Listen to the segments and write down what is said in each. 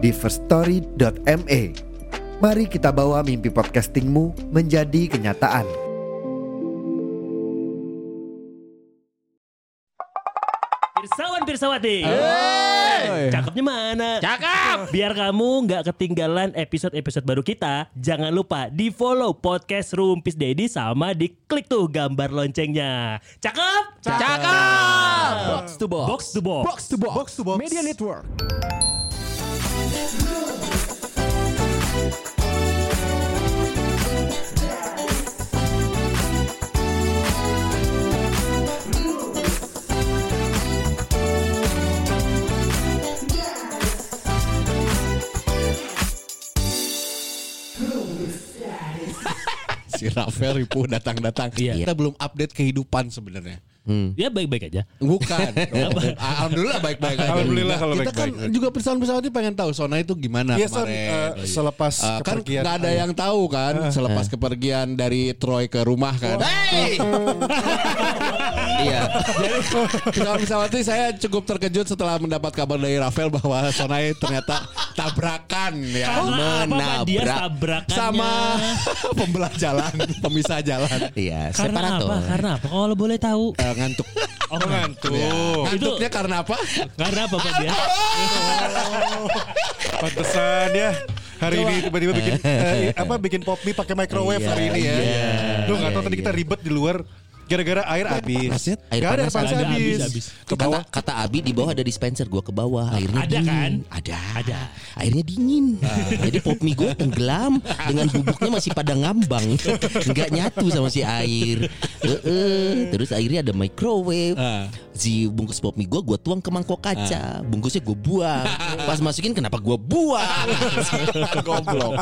di firststory.me. Mari kita bawa mimpi podcastingmu menjadi kenyataan. Pirsawan Pirsawati. Cakepnya mana? Cakep. Biar kamu nggak ketinggalan episode-episode baru kita, jangan lupa di follow podcast Rumpis Dedi sama di klik tuh gambar loncengnya. Cakep? Cakep. Box to box. Box to box. Box to box. Box to box. Media Network. Si Rafael Ripu datang-datang. Iya. Kita belum update kehidupan sebenarnya. Ya baik-baik aja. Bukan. Oh, Alhamdulillah baik-baik aja. Alhamdulillah kalau Kita kan baik-baik. juga pesawat-pesawat ini pengen tahu Sona itu gimana Iya, Son, kemarin. eh, selepas Eh, kan kepergian nggak ada ayah. yang tahu kan selepas kepergian dari Troy ke rumah kan. Hey! iya. Jadi pesawat-pesawat ini saya cukup terkejut setelah mendapat kabar dari Rafael bahwa Sonai ternyata tabrakan ya. Apa, Pak? Dia tabrakannya. sama pembelah jalan, pemisah jalan. Iya, Karena apa? Karena apa? Kalau boleh tahu. Ngantuk. Oh, ngantuk. Ya. Itu Ngantuknya karena apa? karena apa Pak dia? Pantesan ya. Hari ini tiba-tiba bikin eh, apa bikin pop mie pakai microwave Iya, hari ini ya. iya, Lu nggak tahu tadi kita ribet di luar gara-gara air habis. Air Gak ada panas panas habis. Ke bawah. Kata, kata Abi di bawah ada dispenser, gua ke bawah, airnya Ada dingin. kan? Ada. Ada. Airnya dingin. Jadi pop mie gue tenggelam dengan bubuknya masih pada ngambang, nggak nyatu sama si air. Heeh. Terus airnya ada microwave. Ah. Si bungkus pop mie gue, gue tuang ke mangkok kaca. Bungkusnya gue buang. Pas masukin kenapa gue buang? Goblok.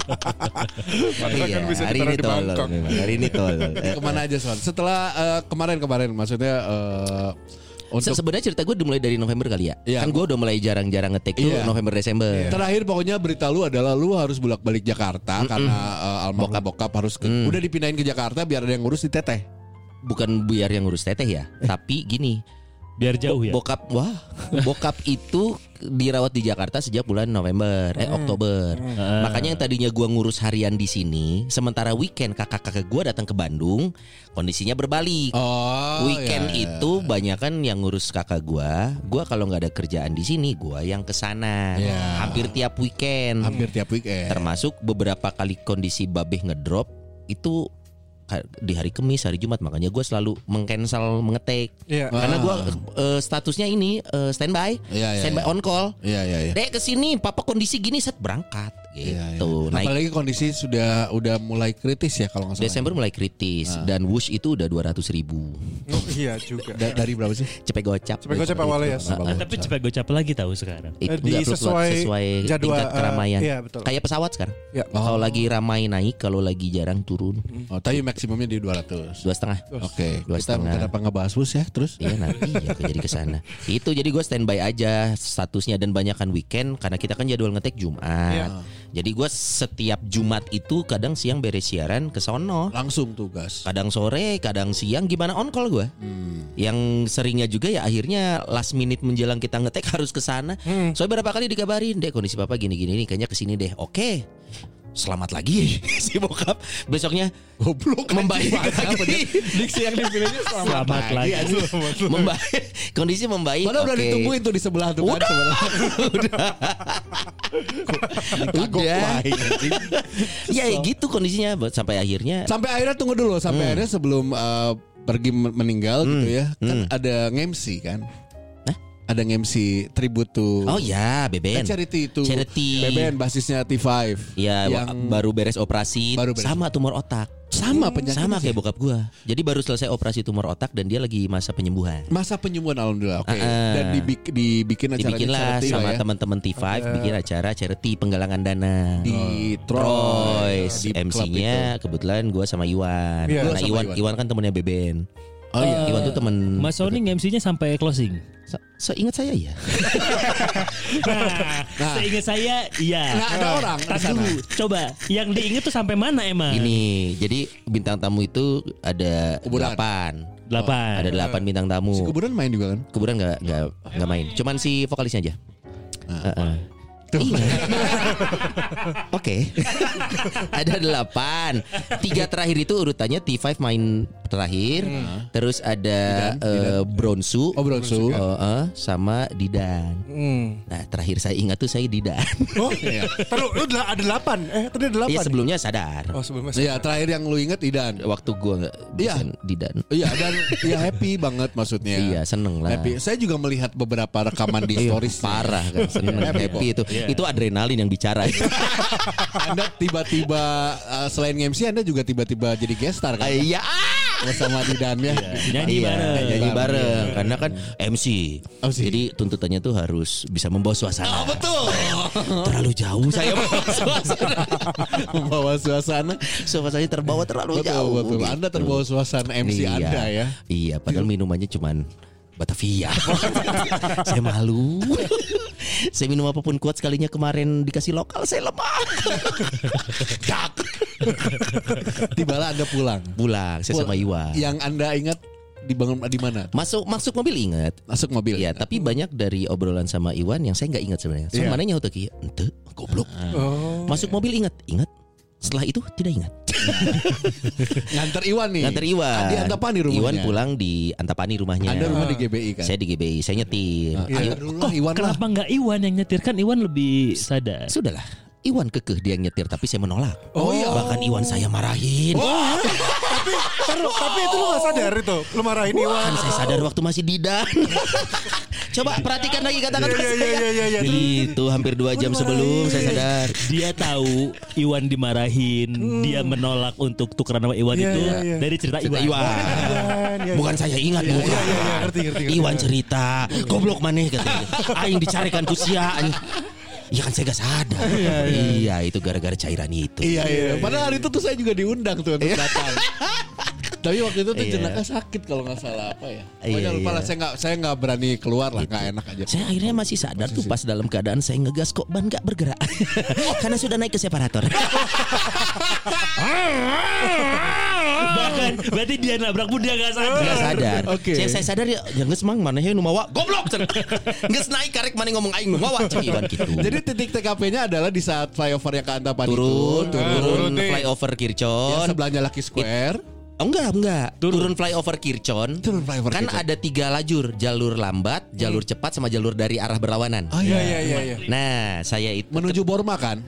Kan bisa hari ini tolol. memang. Hari ini tolol. Ke mana aja Son? Setelah eh, kemarin-kemarin maksudnya eh, Se- untuk Sebenarnya cerita gue dimulai dari November kali ya. Iya. Kan gue udah mulai jarang-jarang ngetek tuh Iya. November Desember. Terakhir pokoknya berita lu adalah lu harus bolak-balik Jakarta karena eh, almarhum bokap harus ke, Mm. udah dipindahin ke Jakarta biar ada yang ngurus di Teteh. Bukan biar yang ngurus teteh ya, tapi gini. Biar jauh ya. Bokap wah, bokap itu dirawat di Jakarta sejak bulan November, eh Oktober. Makanya yang tadinya gua ngurus harian di sini, sementara weekend kakak-kakak gua datang ke Bandung, kondisinya berbalik. Oh, Weekend iya. itu banyak kan yang ngurus kakak gua. Gua kalau nggak ada kerjaan di sini, gua yang ke sana. Iya. Hampir tiap weekend. hampir tiap weekend. Termasuk beberapa kali kondisi babeh ngedrop itu di hari Kamis, hari Jumat makanya gue selalu mengcancel mengetek. Iya. Karena gue Ah. statusnya ini eh, standby, Iya, iya, standby iya. on call. Iya iya iya. Dek ke sini, papa kondisi gini set berangkat gitu. Iya, iya. Naik Apalagi kondisi sudah udah mulai kritis ya kalau nggak salah. Desember mulai kritis Ah. dan wush itu udah 200 ribu. Oh, iya juga. Da- dari berapa sih? Cepet gocap. Cepet gocap awalnya ya. Ah, ah. Tapi cepet gocap lagi tahu sekarang. Itu Eh, di sesuai sesuai jadwal, tingkat eh, keramaian. iya, betul. Kayak pesawat sekarang. Ya. Kalau lagi ramai naik, kalau lagi jarang turun. Oh, tapi maksimumnya di 200. Dua setengah. Oke, Dua kita setengah. kenapa ngebahas bus ya terus? Iya nanti ya aku jadi ke sana. Itu jadi gue standby aja statusnya dan banyakkan weekend karena kita kan jadwal ngetek Jumat. Iya. Jadi gue setiap Jumat itu kadang siang beres siaran ke sono. Langsung tugas. Kadang sore, kadang siang gimana on call gue. Yang seringnya juga ya akhirnya last minute menjelang kita ngetek harus ke sana. Soalnya berapa kali dikabarin, "Dek, kondisi papa gini-gini nih, kayaknya ke sini deh." Oke. Selamat lagi si bokap. Besoknya Goblok. membaik lagi. Diksi yang dipilihnya Selamat lagi. membaik kondisi membaik Padahal udah oke. ditungguin tuh di sebelah tuh kan sebenarnya. Kagok Udah. anjing. ya ya gitu kondisinya sampai akhirnya Sampai akhirnya tunggu dulu sampai Hmm. akhirnya sebelum eh, pergi men- meninggal gitu ya. Kan ada ngemsi kan. Ada ngemsi tribute to oh ya beben Kan charity itu. Charity. Beben basisnya T5. ya yang baru beres operasi Baru beres. sama tumor otak Sama penyakit. Sama kayak bokap gua. Jadi baru selesai operasi tumor otak dan dia lagi masa penyembuhan. Masa penyembuhan alhamdulillah. Oke. Ah. Dan dibik- dibikin acara Dibikinlah charity sama lah ya. teman-teman T5 bikin acara charity penggalangan dana. di Troy, Troy, MC-nya kebetulan gua sama Iwan. Iya. Karena Gua sama Iwan, Iwan. Iwan kan temennya Beben. Oh iya. Iwan tuh temen Mas Sony MC-nya sampai closing. Se- Seingat saya ya. Nah, seingat saya iya. Nah, ada orang di sana. dulu, coba yang diinget tuh sampai mana emang? Ini jadi bintang tamu itu ada Kuburan. delapan. Delapan. Ada delapan bintang Si tamu. kuburan main juga kan? Kuburan nggak nggak nggak main. Cuman si vokalisnya aja. Iya. Oke. Ada delapan. Tiga terakhir itu urutannya T5 main terakhir. Terus ada eh, Bronsu. Oh, Bronsu. Oh, eh, sama Didan. Nah terakhir saya ingat tuh saya Didan. Oh, iya. Taruh, lu udah ada delapan. Eh, tadi ada delapan. Iya sebelumnya sadar. Oh, sebelumnya. Iya, terakhir yang lu inget Idan. Waktu gua nggak Iya. bisa Didan. Iya dan ya happy banget maksudnya. Iya seneng lah. Happy. Saya juga melihat beberapa rekaman di Iya, stories. parah kan seneng happy itu itu adrenalin yang bicara Anda tiba-tiba uh, selain MC Anda juga tiba-tiba jadi guest star kan? iya! Bersama Didan ya. Nyanyi Iya, bareng. nyanyi bareng karena kan MC. MC. Jadi tuntutannya tuh harus bisa membawa suasana. Oh, betul. Terlalu jauh saya membawa suasana. Membawa suasana. Suasananya terbawa terlalu Betul, jauh. betul. Anda gitu. terbawa suasana MC Iya. Anda ya. Iya, padahal minumannya cuman Batavia. saya malu. saya minum apa pun kuat sekalinya kemarin dikasih lokal saya lemah. Dak. Tibalah Anda pulang. Pulang saya sama Iwan. Yang Anda ingat dibangun di mana? Masuk masuk mobil ingat. Masuk mobil. Iya, tapi banyak dari obrolan sama Iwan yang saya nggak ingat sebenarnya. So, Iya. mana nyaut lagi? Ente, goblok. Oh. Masuk mobil ingat, ingat. Setelah itu tidak ingat. Nganter Iwan nih. Nganter Iwan. Di Antapani rumahnya. Iwan pulang di Antapani rumahnya. Anda rumah di GBI kan? Saya di GBI, saya nyetir. Iya. Ayo, dulu lah Iwan. Kenapa nggak Iwan yang nyetir kan Iwan lebih sadar. sudahlah. Iwan kekeh dia nyetir tapi saya menolak. Oh, iya. Bahkan Iwan saya marahin. tapi, taruh, tapi itu lu gak sadar itu. Lu marahin Iwan. Kan saya sadar waktu masih didan. Coba perhatikan lagi kata-kata Iya, iya, saya. iya, iya, iya. Itu hampir dua jam sebelum saya sadar. Dia tahu Iwan dimarahin, dia menolak untuk tukeran sama Iwan Iya, itu iya, iya. dari cerita Cerita Iwan. Iwan. Iwan, iya, Bukan saya ingat bukan. iya, iya, ngerti, ngerti, ngerti. Iwan cerita, goblok maneh katanya. Aing dicarikan ku sia. anjing. Iya kan saya gak sadar. Iya, itu gara-gara cairan itu. Iya iya. Padahal hari itu tuh saya juga diundang tuh untuk datang. Tapi waktu itu tuh Iya. jenaka sakit kalau nggak salah apa ya. Pokoknya Iya, lupa iya. lah saya nggak saya nggak berani keluar lah nggak enak aja. Saya akhirnya masih sadar tuh pas dalam keadaan saya ngegas kok ban gak bergerak. Karena sudah naik ke separator. Bahkan berarti dia nabrak pun dia nggak sadar. Gak sadar. Oke. Saya, saya sadar ya, ya geus mang mana nu mawa goblok. Geus naik karek mana ngomong aing nu mawa cek Iwan gitu. Jadi titik TKP-nya adalah di saat flyover yang ke Antapani turun, itu, turun, turun nih. flyover Yang Kircon. sebelahnya Lucky Square. Oh, enggak, enggak. Turun, flyover Kircon. Turun flyover kan Kircon. ada tiga lajur, jalur lambat, jalur cepat, sama jalur dari arah berlawanan. Oh Iya, iya. iya, iya, iya. Nah, saya itu Menuju Borma kan?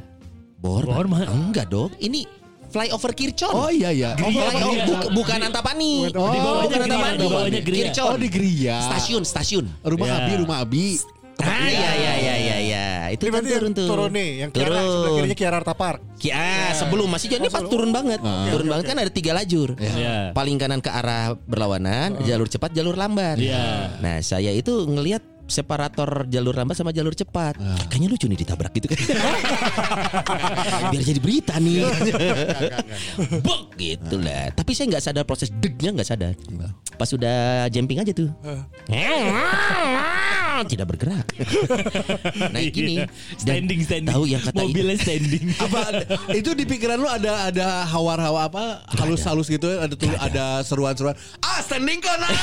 Borma. Borma. Enggak dong, ini flyover Kircon. Oh iya iya. Oh, Flyover Gria. buk- bukan Antapani. Oh, Di bawahnya bukan Antapani. di bawahnya Gria. Kircon. Oh di Gria. Stasiun, stasiun. Rumah Ya. Abi, rumah Abi. Ah, iya, iya, iya, iya, iya. Itu Ini kan turun yang tuh. turun nih, yang Kiara sebelah kirinya Kiara Arta Park. Ki- ah, sebelum masih jadi pas turun banget. turun banget kan ada tiga lajur. Iya. Paling kanan ke arah berlawanan, jalur cepat, jalur lambat. Iya. Nah, saya itu ngelihat separator jalur lambat sama jalur cepat. Kayaknya lucu nih ditabrak gitu kan. Biar jadi berita nih. Bok gitu lah. Tapi saya nggak sadar proses degnya nggak sadar. Pas udah jumping aja tuh. Tidak bergerak. Naik gini. Dan Standing, standing. Tahu yang kata Mobilnya standing. Apa itu di pikiran lu ada ada hawar-hawa apa halus-halus gitu ada tuh ada seruan-seruan. Ah standing kan. ah!"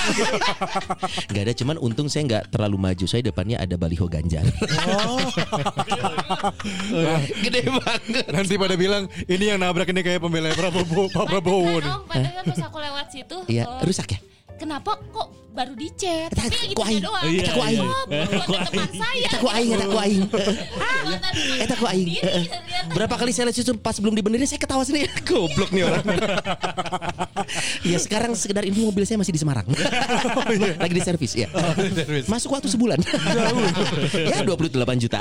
Gak ada cuman untung saya nggak terlalu maju saya depannya ada baliho Ganjar gede banget Nanti pada bilang ini yang nabrak ini kayak pembela Prabowo, Pak Prabowo Kan padahal pas aku lewat situ Iya eh, rusak ya Kenapa kok baru dicet. Tapi yang ku aing. itu doang. Iya, Eta ku aing. Oh, bukan teman saya. Eta ku aing, eta ku aing. Ah, mantan Eta ku aing. Diri, ternyata. Berapa kali saya lihat pas belum dibenerin saya ketawa sendiri. Goblok nih orang. ya sekarang sekedar info mobil saya masih di Semarang. Lagi di servis ya. Masuk waktu sebulan. ya 28 juta.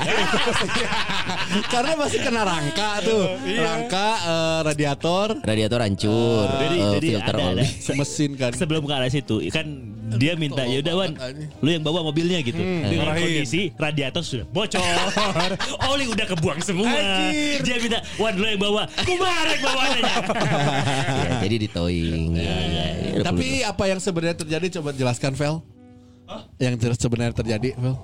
Karena masih kena rangka tuh. Rangka eh, radiator, Radiator hancur, Jadi, eh, jadi filter ada, ada. mesin kan. Sebelum ke arah situ kan dia minta ya udah Wan, lu yang bawa mobilnya gitu. Dengan Marahin. kondisi radiator sudah bocor, oli udah kebuang semua. Dia minta Wan lu yang bawa, kumarek bawanya. Ya, jadi di towing. Ya, ya, ya, Tapi apa yang sebenarnya terjadi coba jelaskan Vel. Yang ter- sebenarnya terjadi Vel.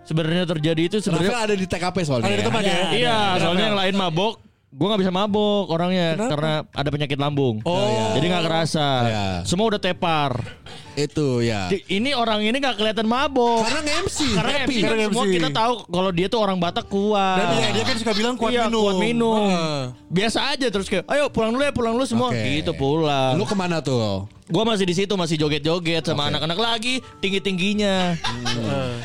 Sebenarnya terjadi itu sebenarnya ada di TKP soalnya. Ada di tempat ya? Iya, soalnya yang lain mabok. Gue nggak bisa mabok orangnya karena ada penyakit lambung. Oh. Jadi nggak kerasa. Iya. Semua udah tepar. Itu ya. Di- Ini orang ini nggak kelihatan mabok. Karena MC. Karena happy. MC Karena semua MC. kita tahu kalau dia tuh orang Batak kuat. Dan iya, dia kan suka bilang kuat Iya, minum. kuat minum. Heeh. Biasa aja terus kayak, ayo pulang dulu ya, pulang dulu semua. Oke. Gitu pulang. Lu ke mana tuh? Gue masih di situ masih joget-joget sama anak-anak lagi tinggi tingginya.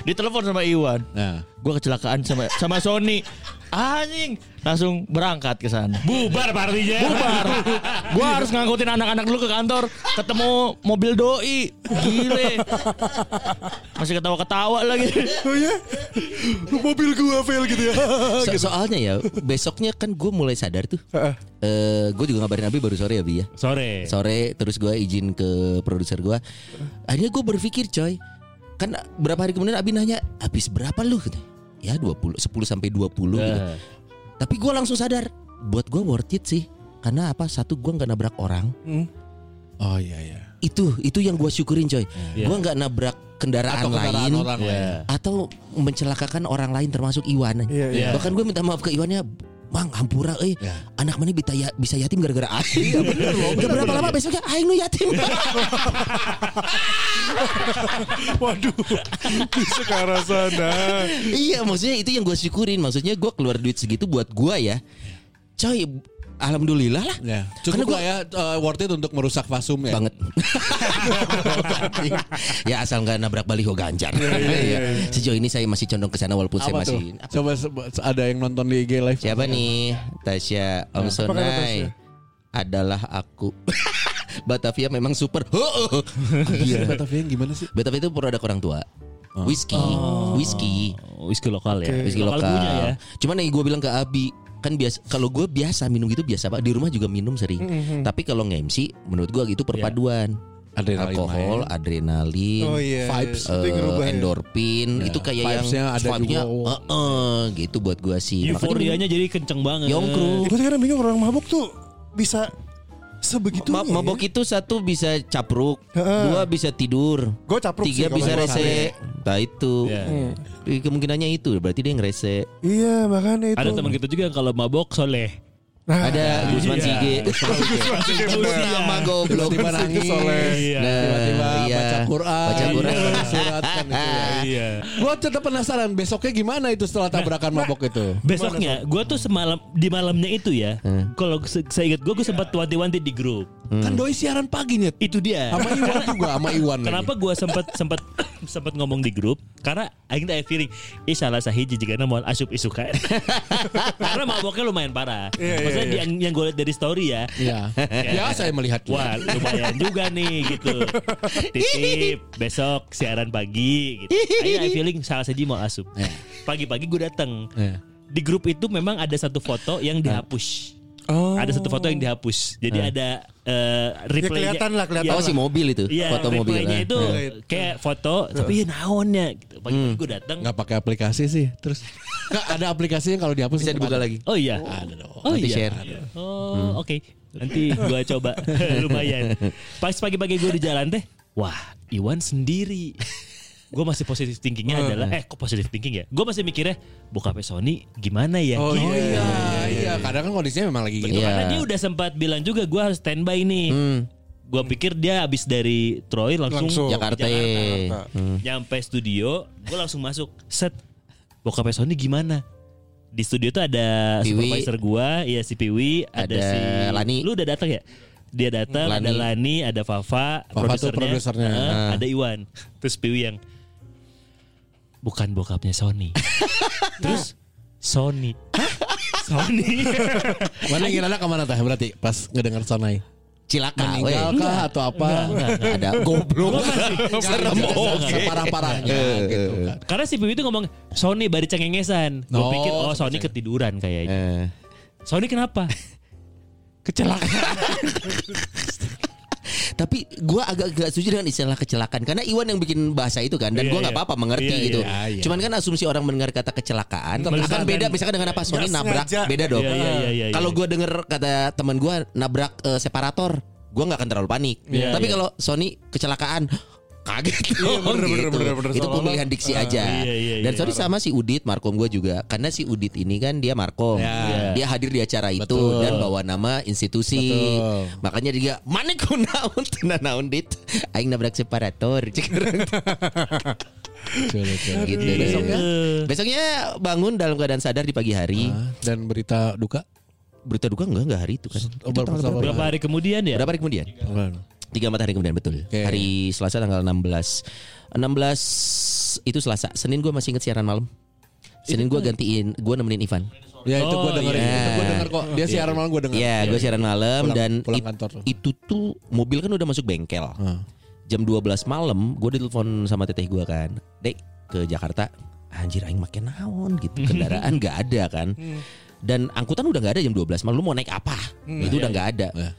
Ditelepon sama Iwan. Nah. Gue kecelakaan sama sama Sony. Anjing, langsung berangkat ke sana. Bubar partinya. Bubar. Gue harus ngangkutin anak-anak dulu ke kantor. Ketemu mobil doi. Gile. Masih ketawa-ketawa lagi. Oh ya? Mobil gua fail gitu ya. So- soalnya ya besoknya kan gue mulai sadar tuh. Heeh. Eh gue juga ngabarin Abi baru sore ya Bi ya. Sore. Sore terus gue izin ke produser gue. Akhirnya gue berpikir coy. Kan berapa hari kemudian Abi nanya, habis berapa lu? Ya 20, 10 sampai 20 gitu. Nah. Tapi gue langsung sadar, buat gue worth it sih. Karena apa? Satu gue nggak nabrak orang. Oh iya iya. Itu itu yang gue syukurin coy. Iya. Gue nggak nabrak kendaraan, Atau kendaraan lain. orang Iya. lain. Atau mencelakakan orang lain termasuk Iwan. Iya, iya. Bahkan gue minta maaf ke Iwannya, Bang, hampura eh anak mana bisa ya, bisa yatim gara-gara aing. Iya bener loh. Berapa lama besoknya aing lu yatim. Waduh. Bisa ke arah sana. iya, maksudnya itu yang gue syukurin. Maksudnya gue keluar duit segitu buat gue ya. Coy, alhamdulillah lah. Ya, cukup gua- lah ya eh, worth it untuk merusak fasum ya. banget. ya asal nggak nabrak baliho ganjar. Iya. Sejauh ini saya masih condong ke sana walaupun saya Apa tuh? masih Coba ada yang nonton di IG live. Siapa nih? Tasya Om kata Sonai adalah aku. Batavia memang super. Oh, oh. Iya. Batavia yang gimana sih? Batavia itu produk orang tua. Whisky, whisky, Oh, Whisky lokal ya. whisky lokal. punya ya. Cuman yang gue bilang ke Abi kan biasa kalau gue biasa minum gitu biasa pak di rumah juga minum sering tapi kalau nge-MC menurut gue gitu perpaduan Adrenalin alkohol main. adrenalin Oh iya. Vibes, yang ya. endorfin itu kayak yang Vibes-nya ada juga. eh, eh, gitu buat gue sih Euforianya jadi kenceng banget. Yongkru. Gue sekarang bingung orang mabuk tuh bisa sebegitu. Ma- mabok itu satu bisa capruk, dua bisa tidur, Gue capruk tiga sih bisa rese. Nah itu, Iya. Eh, kemungkinannya itu berarti dia ngerese. Iya makanya itu. Ada teman kita juga kalau mabok soleh. Nah, Ada Gusman iya. Sige, Sebut nama goblok. Tiba-tiba nangis. Iya. Nah, Tiba-tiba iya. baca Quran. Baca Quran. Iya, Surat kan itu ya. Iya. Gue tetap penasaran besoknya gimana itu setelah tabrakan mabok itu. Besoknya gue tuh semalam di malamnya itu ya. Kalau se- saya ingat gue gue sempat wanti-wanti di grup. Kan doi siaran paginya. Itu dia. Sama Iwan juga sama Iwan lagi. Kenapa gue sempat sempat sempat ngomong di grup? Karena aing teh feeling, ih salah sahiji jika mau asup isukan. Karena maboknya lumayan parah. Iya, iya, Maksudnya iya. yang yang gue lihat dari story ya. Iya. Ya saya melihat. Wah lumayan juga nih gitu Titip Besok siaran pagi gitu Ayo I feeling salah saja mau asup Pagi-pagi gue datang Iya. Di grup itu memang ada satu foto yang dihapus Oh. Ada satu foto yang dihapus Jadi ada eh Ya replaynya kelihatan lah kelihatan. Oh lah. si mobil itu, Iya foto mobil. replaynya ah. itu kayak foto Tapi ya naonnya gitu Pagi-pagi gue datang Nggak pakai aplikasi sih. Terus nggak ada aplikasi yang kalau dihapus Bisa dibuka ada. lagi. Oh iya Ada dong. Oh Nanti iya share. Oh oke Nanti gue coba Lumayan Pas pagi-pagi gue di jalan teh Wah Iwan sendiri Gue masih positif thinkingnya adalah Eh kok positif thinking ya Gue masih mikirnya Bokapnya Sony gimana ya Oh Gitu. Iya, iya. Kadang kan kondisinya memang lagi gitu. Iya. Karena dia udah sempat bilang juga Gue harus standby nih Hmm. Gue pikir dia habis dari Troy langsung, Langsung. Jakarta. Jakarta. Hmm. Nyampe studio Gue langsung masuk Set Bokapnya Sony gimana di studio tuh ada Piwi. supervisor gua, iya si Piwi, ada, Ada si Lani. Lu udah datang ya? dia datang ada Lani. Ada Fafa, Fafa tuh produsernya. eh, Ah. ada Iwan terus Piwi yang bukan bokapnya Sony. Terus Sony. Sony? Mana ingin anak ke mana teh? Berarti pas ngedengar sonai? Cilaka Meninggal kah atau apa? Ada goblok. Serem. Oke. Separah-parahnya gitu kan. karena si Piwi itu ngomong Sony bari cengengesan. Gue Oh, pikir oh Sony ketiduran kayaknya. Eh, Sony kenapa? Kecelakaan Tapi gua agak gak setuju dengan istilah kecelakaan karena Iwan yang bikin bahasa itu kan dan Iya, gua nggak iya. apa-apa mengerti Iya, gitu. iya, iya. Cuman kan asumsi orang mendengar kata kecelakaan akan beda misalkan dengan apa Sony nabrak sengaja. beda dong. Iya, iya, iya, iya, Kalau iya. gua denger kata teman gua nabrak eh, separator, gua nggak akan terlalu panik. Iya, Tapi iya. kalau Sony kecelakaan kaget Iya, dong bener, bener, gitu. bener, bener. Itu Seolah-olah- pemilihan diksi aja. Iya, iya, Dan iya. sorry sama si Udit Markom gua juga karena si Udit ini kan dia Markom. Ya. Dia hadir di acara itu Betul. dan bawa nama institusi. Betul. Makanya dia mana ku naon tenan naon dit. Aing nabrak separator. gitu. Iya. Besoknya, besoknya bangun dalam keadaan sadar di pagi hari. Ah, Dan berita duka. Berita duka enggak enggak hari itu kan. Oh, Itu berapa- berapa? berapa hari kemudian ya Berapa hari kemudian? Tiga empat hari kemudian betul. Oke. Hari Selasa tanggal 16 16 itu Selasa. Senin gue masih inget siaran malam. Senin gue gantiin, gue nemenin Ivan. Ya itu gue Oh, dengerin. iya. Itu gue denger kok. Dia siaran malam gue denger. Iya, gue siaran malam Pulang- dan pulang it- kantor itu tuh mobil kan udah masuk bengkel. Ah. Jam 12 malam gue ditelepon sama teteh gue kan. Dek ke Jakarta. Anjir aing makin naon gitu. Kendaraan gak ada kan. Dan angkutan udah gak ada jam 12 malam. Lu mau naik apa? itu udah gak ada. Iya.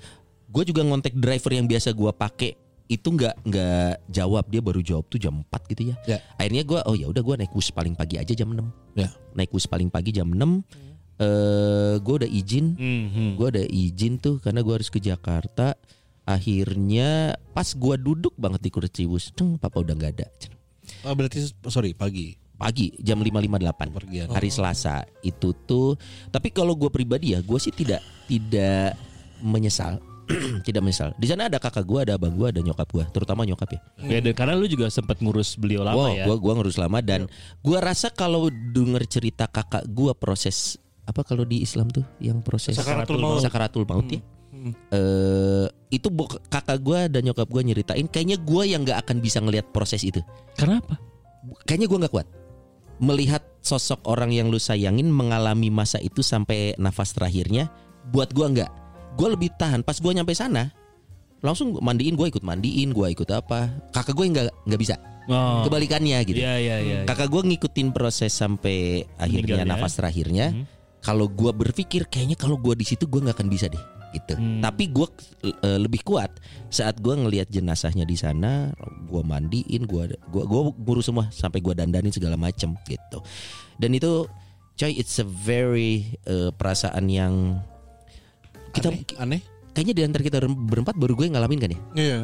Gue juga ngontek driver yang biasa gue pakai itu nggak nggak jawab dia baru jawab tuh jam 4 gitu ya. Ya. Akhirnya gue oh ya udah gue naik bus paling pagi aja jam 6 Ya. naik bus paling pagi jam 6 eh gue udah izin Mhm. gue ada izin tuh karena gue harus ke Jakarta akhirnya pas gue duduk banget di kursi bus ceng papa udah nggak ada Ceng. Oh, berarti sorry pagi. pagi jam 5.58 Pergian. hari Selasa itu tuh tapi kalau gue pribadi ya gue sih tidak tidak menyesal tidak menyesal di sana ada kakak gue ada abang gue ada nyokap gue terutama nyokap ya Ya, dan karena lu juga sempat ngurus beliau lama Wow, ya. gua gua ngurus lama dan gua rasa kalau denger cerita kakak gua proses apa kalau di Islam tuh yang proses Sakaratul maut. sakaratul maut ya. Eh itu bok- kakak gua dan nyokap gua nyeritain kayaknya gua yang nggak akan bisa ngelihat proses itu. Kenapa? Kayaknya gua nggak kuat melihat sosok orang yang lu sayangin mengalami masa itu sampai nafas terakhirnya. Buat gua nggak. Gua lebih tahan pas gua nyampe sana langsung mandiin gua ikut mandiin gua ikut apa kakak gue nggak nggak bisa Oh. kebalikannya gitu Iya iya iya. kakak gue ngikutin proses sampai akhirnya Meninggalnya. nafas terakhirnya Mhm. kalau gue berpikir kayaknya kalau gue di situ gue nggak akan bisa deh gitu Hmm. tapi gue eh, lebih kuat saat gue ngelihat jenazahnya di sana gue mandiin gue gua gua ngurus semua sampai gue dandanin segala macem gitu dan itu coy it's a very eh, perasaan yang kita Aneh. Aneh. kayaknya di antara kita berempat baru gue yang ngalamin kan ya Iya.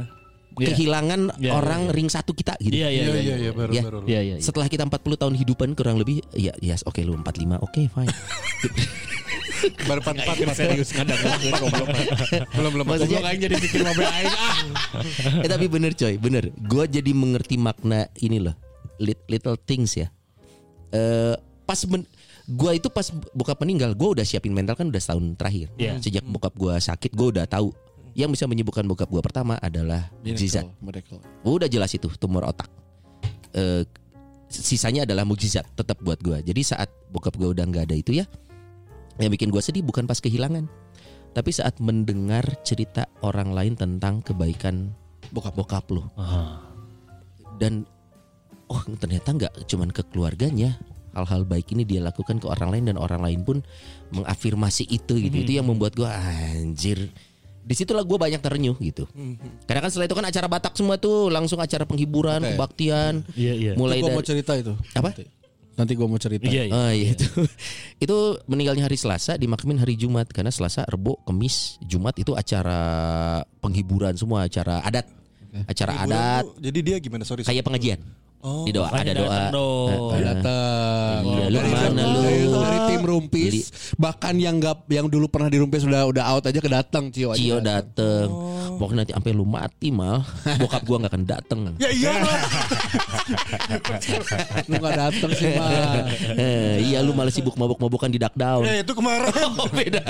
Iya. kehilangan Iya, orang ring satu kita gitu Iya iya Iya iya. iya baru Iya. baru. Iya iya. iya. setelah kita 40 tahun hidupan kurang lebih ya yes oke lu 45 oke fine Baru empat empat serius kadang belum belum Maksudnya- Goblok aing jadi bikin mobil aing ah. eh tapi bener coy bener gue jadi mengerti makna ini loh lit- little things ya eh pas men gue itu pas bokap meninggal gue udah siapin mental kan udah setahun terakhir. Iya. sejak bokap gue sakit gue udah tahu. Yang bisa menyembuhkan bokap gue pertama adalah mukjizat udah jelas itu tumor otak. Eh, sisanya adalah mukjizat tetap buat gue jadi saat bokap gue udah nggak ada itu ya yang bikin gue sedih bukan pas kehilangan tapi saat mendengar cerita orang lain tentang kebaikan bokap. bokap lo Ah. dan oh ternyata nggak cuman ke keluarganya hal-hal baik ini dia lakukan ke orang lain dan orang lain pun mengafirmasi itu gitu. Itu yang membuat gue anjir. Di situlah gue banyak terenyuh gitu. Karena kan setelah itu kan acara Batak semua tuh langsung acara penghiburan Oke. kebaktian. Iya iya. mulai Gue dari mau cerita itu. Apa? Nanti, Nanti gue mau cerita. Iya iya. Oh iya. itu itu meninggalnya hari Selasa dimakamin hari Jumat. Karena Selasa, Rebo, Kemis, Jumat itu acara penghiburan semua acara adat. Acara Hiburan adat. tuh, Jadi dia gimana? Sorry. kayak pengajian Oh. di doa ada doa datang dong. Eh, eh. Datang. Iya, lu dari, mana lu? dari, tim rumpis, bahkan yang nggak yang dulu pernah dirumpis sudah udah out aja kedatang Cio aja. Cio dateng. Oh. Pokoknya nanti sampai lu mati mal, bokap gua nggak akan dateng. Ya iya. Lu nggak datang sih mah. Eh, iya lu malah sibuk mabok-mabokan di duck down. Ya itu kemarin. Oh, beda.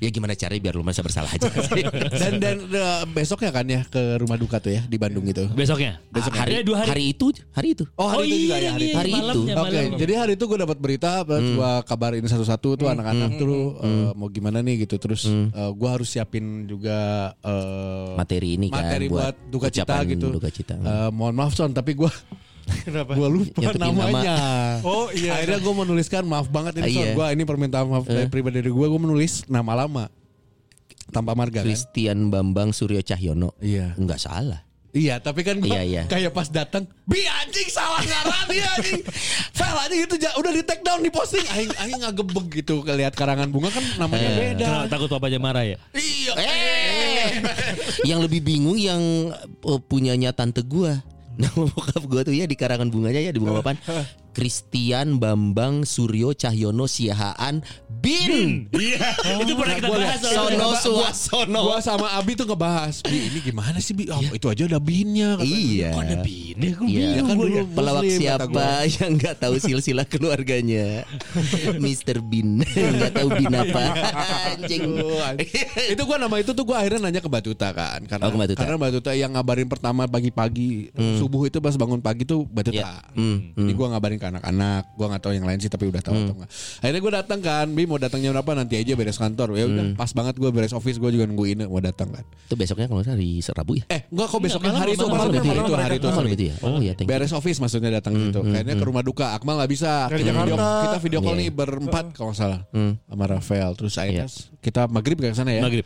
ya gimana caranya biar lu merasa bersalah aja. Dan dan eh, besoknya kan ya ke rumah duka tuh ya di Bandung itu. Besoknya. hari, Ada dua hari. hari itu, hari itu. Oh hari itu juga ya hari itu. Hari itu. malamnya, Oke, malamnya. jadi hari itu gue dapat berita, terus gue kabarin satu-satu tuh anak-anak tuh eh, mau gimana nih gitu. Terus gue harus siapin juga eh, Materi ini kan materi buat, duka cita gitu. duka cita. Eh, mohon maaf Son, tapi gue Kenapa? gue lupa Nyebutin nama. namanya. Oh iya. Akhirnya gue menuliskan maaf banget ini Ah, iya. gue ini permintaan maaf dari pribadi dari gue, gue menulis nama lama tanpa marga kan. Christian Bambang Suryo Cahyono. Iya. Enggak salah. Iya, tapi kan gue Iya, iya. kayak pas datang, bi anjing salah ngaran dia anjing. File anjing itu udah di take down di posting, aing aing ngagebeg gitu lihat karangan bunga kan namanya beda. Kenapa takut papanya marah ya? Iya. Eh. yang lebih bingung yang eh, punyanya tante gua. Nama bokap gua tuh ya di karangan bunganya ya di bunga papan. Christian Bambang Suryo Cahyono Siahaan Bin. Iya. itu pernah kita gua bahas. Sono Suwasono. Gua sama Abi tuh ngebahas, Bi ini gimana sih Bi? Oh, itu aja ada binnya katanya. Iya. Kok ada bini? Aku Iya kan gua dulu ya. pelawak Muslim, siapa yang nggak tahu silsilah keluarganya Mr. Bin nggak tahu Bin apa anjing itu gua nama itu tuh gua akhirnya nanya ke Batuta kan karena Oh, ke Batuta. karena Batuta yang ngabarin pertama pagi-pagi subuh itu pas bangun pagi tuh Batuta. Ya. Hmm, Jadi gua ngabarin ke anak-anak, gua nggak tahu yang lain sih tapi udah tahu atau enggak. Akhirnya gua datang kan, Bi mau datang jam berapa nanti aja beres kantor. Ya udah pas banget gua beres office gua juga nungguin mau datang kan. itu besoknya kalau hari Rabu ya Eh, enggak kok besoknya malam, hari itu malam, maksudnya malam, hari itu malam, hari itu. Ya oh ya thank you Beres office maksudnya datang gitu. Kayaknya ke rumah duka. Akmal nggak bisa. Kita video, Jakarta. kita video call Iya. nih berempat kalau nggak salah sama Rafael. Terus akhirnya kita maghrib ke sana ya. Maghrib.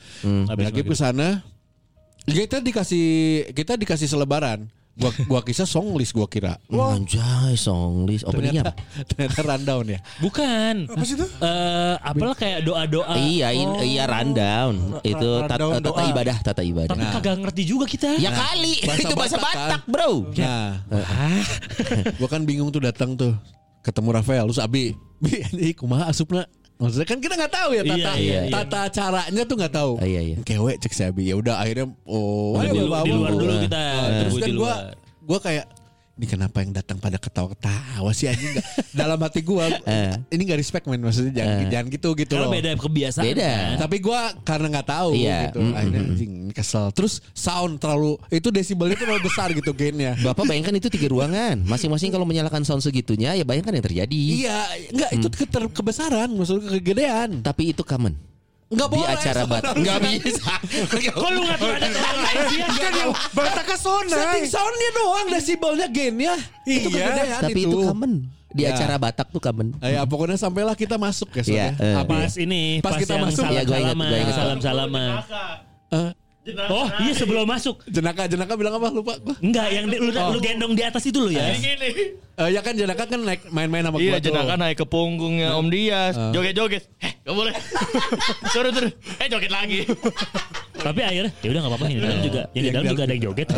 Maghrib ke sana. Kita dikasih kita dikasih selebaran. Gua gua kisah song list gua kira. Anjay song list openingnya Ternyata apa? ternyata rundown ya. Bukan. Apa sih itu? Eh, apalah kayak doa-doa. Iya, in- iya rundown. Itu rundown tata ibadah, tata ibadah. Tapi kagak ngerti juga kita. Ya kali, bahasa itu bahasa Batak, kan? Batak, Bro. Nah, gua kan bingung tuh datang tuh ketemu Rafael terus Abi. Bi ini kumaha asupna? Maksudnya kan kita nggak tahu ya tata Iya, iya, iya. tata caranya tuh nggak tahu. Iya, iya. Kewe cek si Abi. Ya udah akhirnya oh di, lu- di luar dulu kita. Nah, terus kan luar. gua kayak ini kenapa yang datang pada ketawa-ketawa sih anjing dalam hati gua ini gak respect men maksudnya jangan jangan gitu gitu Karena loh. beda kebiasaan. Beda. kan. Tapi gua karena nggak tahu Iya, gitu. mm, Akhirnya anjing kesel. Terus sound terlalu itu desibelnya terlalu besar gitu gainnya. Bapak bayangkan itu tiga ruangan. Masing-masing kalau menyalakan sound segitunya, ya bayangkan yang terjadi. Iya, enggak itu keter- kebesaran, maksudnya kegedean. Tapi itu common. Enggak Di boleh. acara bat. Enggak bisa. Kok lu ngatur ada kelalaian sih? Kan yang Batak ke Setting Sonai. soundnya doang desibelnya gainnya. Itu Iya, kegedean Tapi itu common. Di Ya. acara Batak tuh common. Ya pokoknya sampailah kita masuk ya Iya. soalnya. eh. Pas ini, Pas pas, kita masuk. salam Ya, gua ingat, gua ingat. salam salaman. Eh, Oh iya sebelum masuk. jenaka jenaka bilang apa lupa gua. Enggak, yang di- lu, lu gendong di atas itu lo ya. Eh, ya kan jenaka kan naik main-main sama Iya gua tuh. jenaka naik ke punggungnya Om Dias. Joget-joget. Eh gak boleh. Turun turun Eh joget lagi. Tapi akhirnya ya udah enggak apa-apa. Di dalam juga. Yang di dalam juga ada yang joget.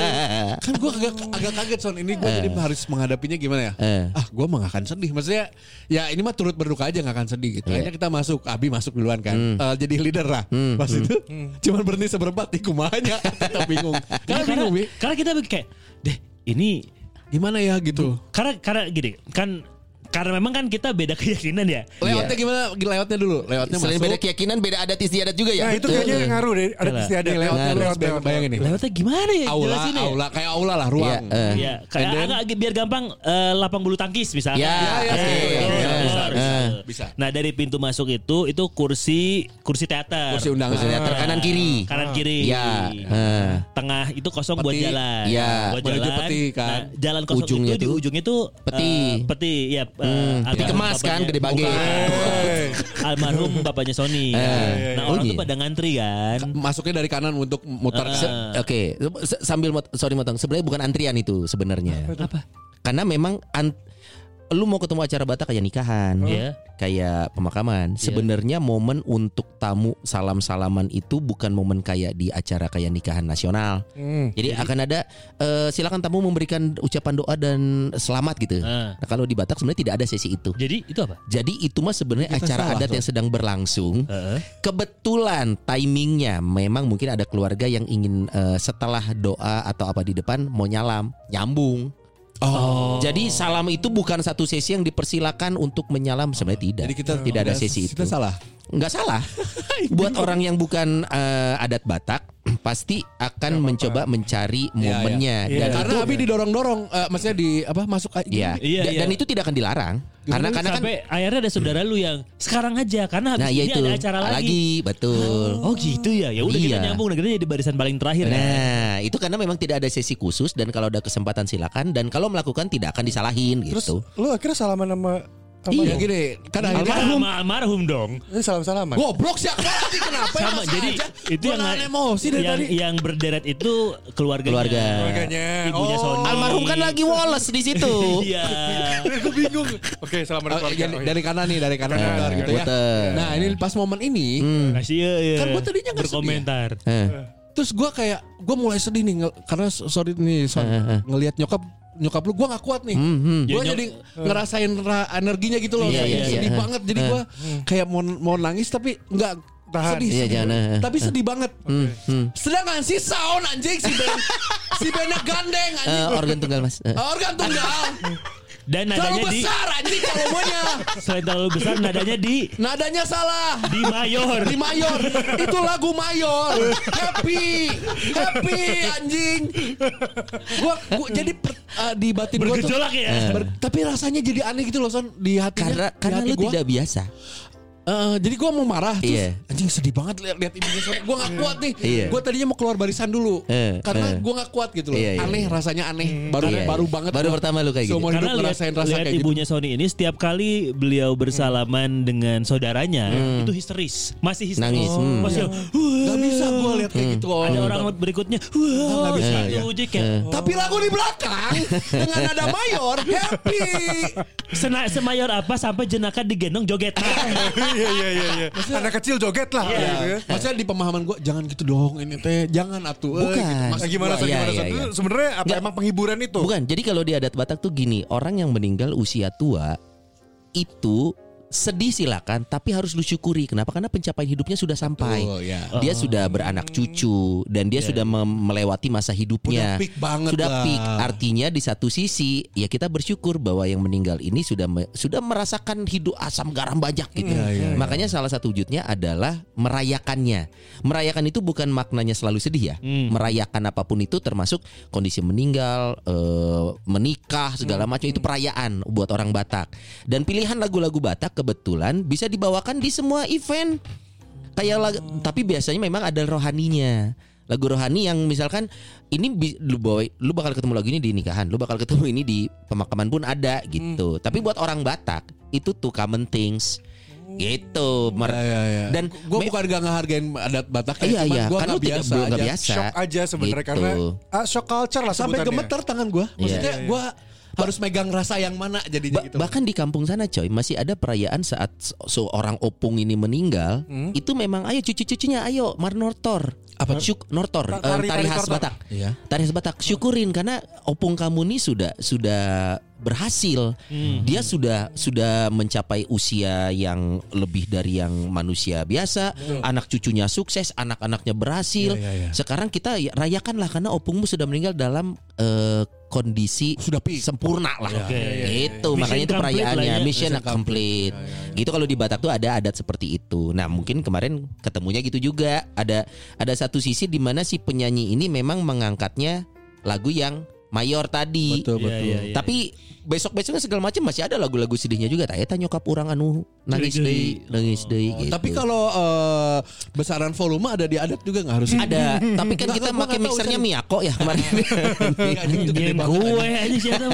kan gue agak agak kaget son. Ini gue jadi harus menghadapinya gimana ya? Eh. ah gue mah gak akan sedih. Maksudnya ya ini mah turut berduka aja gak akan sedih gitu. Akhirnya kita masuk. Abi masuk duluan kan. Eh, jadi leader lah. Pas itu cuman berhenti seberempat di kumanya. Kita bingung. Iya, karena karena, bingung Bi. karena kita kayak deh ini gimana ya gitu karena karena gini kan karena memang kan kita beda keyakinan ya. lewatnya gimana lewatnya dulu lewatnya Selain masuk beda keyakinan, beda adat istiadat juga ya. Nah itu kayaknya ngaruh deh. Ada Yalah. istiadat. Lewatnya Lewat, lewat, lewat, bayangin nih Lewatnya gimana ya? aula jelasin ya? aula kayak aula lah ruang Iya, eh. Iya, kayak And then- agak biar gampang eh, lapang bulu tangkis misalnya. Ya, ya, ya, ya, Eh, bisa, bisa, eh. Bisa Nah dari pintu masuk itu itu kursi kursi teater. kursi undangan Kursi teater kanan kiri. Kanan kiri. Iya. eh. Tengah itu kosong buat Peti. jalan. Iya. Buat Menuju jalan. peti, kan. Nah, jalan kosong Ujungnya itu di tuh ujungnya tuh peti. eh, peti, ya. peti kemas kan, gede bage. Almarhum bapaknya Sony. Eh. Nah Oh, orang iya. tuh pada ngantri kan. masuknya dari kanan untuk muter Eh, Se- Oke, Se- sambil mot- sorry motong. Sebenarnya bukan antrian itu sebenarnya. Apa? Karena memang an- lu mau ketemu acara Batak kayak nikahan, Iya. kayak pemakaman. Sebenarnya momen untuk tamu salam-salaman itu bukan momen kayak di acara kayak nikahan nasional. Hmm. Jadi akan ada eh, silakan tamu memberikan ucapan doa dan selamat gitu. Ah. Nah, kalau di Batak sebenarnya tidak ada sesi itu. Jadi itu apa? Jadi itu mah sebenarnya acara salah adat tuh. yang sedang berlangsung. Heeh. Kebetulan timingnya memang mungkin ada keluarga yang ingin eh, setelah doa atau apa di depan mau nyalam, nyambung. Oh. Jadi salam itu bukan satu sesi yang dipersilakan untuk menyalam sebenarnya tidak. Jadi kita tidak ada sesi itu. Kita salah. Nggak salah. Buat orang yang bukan eh, adat Batak pasti akan mencoba mencari momennya Iya. dan Karena itu Abi didorong-dorong, eh, maksudnya di apa masuk aja. ya Iya, da- iya. dan itu tidak akan dilarang. Karena karena kan akhirnya ada saudara lu yang sekarang aja karena habis nah ya ini itu ada acara lagi. betul. Oh gitu ya. Ya udah kita Iya. nyambung negara jadi barisan paling terakhir. kan? Nah, itu karena memang tidak ada sesi khusus dan kalau ada kesempatan silakan dan kalau melakukan tidak akan disalahin Terus gitu. lu akhirnya salaman sama Iya gini, kan akhirnya Almarhum, almarhum dong. Ini salam salaman. goblok sih Abi kenapa ya Sama masa jadi aja? itu Gua yang emosi dari yang, tadi. yang berderet itu keluarganya. Keluarga. Keluarganya. Ibunya Oh. Sony. Almarhum kan lagi Wallace di situ. Iya. Gue bingung. Oke, salaman Oh, keluarga. dari, Oh, iya. dari kanan nih, dari kanan kanan. gitu ya. Nah, ini pas momen ini, Kasih ya, ya. Kan gua tadinya nggak berkomentar. Eh, terus gua kayak gua mulai sedih nih karena so- sorry nih, so, ngelihat nyokap nyokap lu gua nggak kuat nih. hmm, hmm. Gue Ya, jadi ngerasain ra- energinya gitu loh, Iya, kayak iya, sedih iya. banget. Jadi gua kayak mau mau nangis tapi nggak Tahan. sedih, Iya, sedih. jangan, eh. tapi sedih banget. Hmm, hmm. Sedangkan si sound anjing si Ben si Bennya gandeng Eh, anjing. organ tunggal mas. Eh. Organ tunggal. Dan Terlalu nadanya di besar anjing volumenya. selain terlalu besar nadanya di Nadanya salah. di mayor. Di Mayor Itu lagu Mayor Happy Happy anjing Gua, gua jadi per, uh, di batin gua tuh Bergejolak ya. ber- Tapi rasanya jadi aneh gitu loh Son Di hatinya Karena di karena hati lu gua. tidak biasa. Eh, Jadi gua mau marah Terus Iya. anjing sedih banget lihat lihat ibunya Son Gua gak kuat nih Iya. Gua tadinya mau keluar barisan dulu Eh, Karena eh. gua gak kuat gitu loh Iya, iya. Aneh rasanya aneh Baru Iya, baru iya. banget Baru pertama lu kayak gitu. Karena lihat, ngerasain rasa lihat kayak gitu ibunya Sony ini setiap kali beliau bersalaman dengan saudaranya itu histeris, masih histeris. Nangis, hmm. Masih yang, Gak bisa gua lihat kayak gitu ada orang berikutnya, wah, nggak bisa, gitu ya. Tapi lagu di belakang Dengan nada Mayor Happy Sena, semayor apa sampai jenaka digendong joget. Iya iya iya iya. Anak kecil joget lah Iya. gitu ya. Maksudnya di pemahaman gue jangan gitu dong ini teh jangan atuh. eh, Bukan. gitu. Nah, Maksud gimana iya, Gimana iya, iya. Itu Sebenarnya apa Nggak. emang penghiburan itu? Bukan. Jadi kalau di adat Batak tuh gini, orang yang meninggal usia tua itu sedih silakan, tapi harus lu syukuri. Kenapa? Karena pencapaian hidupnya sudah sampai. Betul, ya. Dia sudah beranak cucu dan dia sudah mem- melewati masa hidupnya. Udah peak banget Sudah lah. peak. Artinya di satu sisi ya kita bersyukur bahwa yang meninggal ini sudah me- sudah merasakan hidup asam garam banyak gitu. Iya, iya, iya. Makanya salah satu wujudnya adalah merayakannya. Merayakan itu bukan maknanya selalu sedih ya. Hmm. Merayakan apa pun itu termasuk kondisi meninggal, eh, menikah segala macam itu perayaan buat orang Batak. Dan pilihan lagu-lagu Batak kebetulan bisa dibawakan di semua event. Kayak lag- tapi biasanya memang ada rohaninya. Lagu rohani yang misalkan ini bi- lu bawa lu bakal ketemu lagu ini di nikahan, lu bakal ketemu ini di pemakaman pun ada gitu. Tapi buat orang Batak itu tuh common things. Gitu. Mer- Ya, ya, ya. Dan gue me- bukan gak ngehargain adat Batak ya, Iya iya, gue kan gak lu tidak biasa nggak aja. biasa. Shock aja sebenarnya Gitu. karena ah, shock culture lah Sampai sebutannya. gemeter tangan gue. Maksudnya Iya. gue harus megang rasa yang mana jadinya Ba- gitu. Bahkan di kampung sana coy masih ada perayaan saat se- seorang opung ini meninggal Hmm? itu memang ayo cucu-cucunya ayo marnortor apa syuk nortor Ta- eh, tari- tari, tari khas. Batak Iya. tari khas Batak syukurin karena opung kamu ini sudah sudah berhasil. Hmm. dia sudah sudah mencapai usia yang lebih dari yang manusia biasa. Anak cucunya sukses anak-anaknya berhasil. Iya, iya, iya. sekarang kita ya- rayakanlah karena opungmu sudah meninggal dalam eh, kondisi Sudah peak. sempurna lah. Oke. itu Mission makanya itu perayaannya. ya. mission complete, gitu kalau di Batak tuh ada adat seperti itu. Nah mungkin kemarin ketemunya gitu juga. Ada ada satu sisi di mana si penyanyi ini memang mengangkatnya lagu yang mayor tadi Betul Iya, betul. iya, iya. tapi besok besoknya segala macam masih ada lagu-lagu sedihnya juga tak eta nyokap orang anu nangis deui nangis deui gitu. Tapi kalau eh, besaran volume ada di adat juga nggak harus? ada tapi kan kita pakai mixernya. Miyako ya kemarin gue aja siapa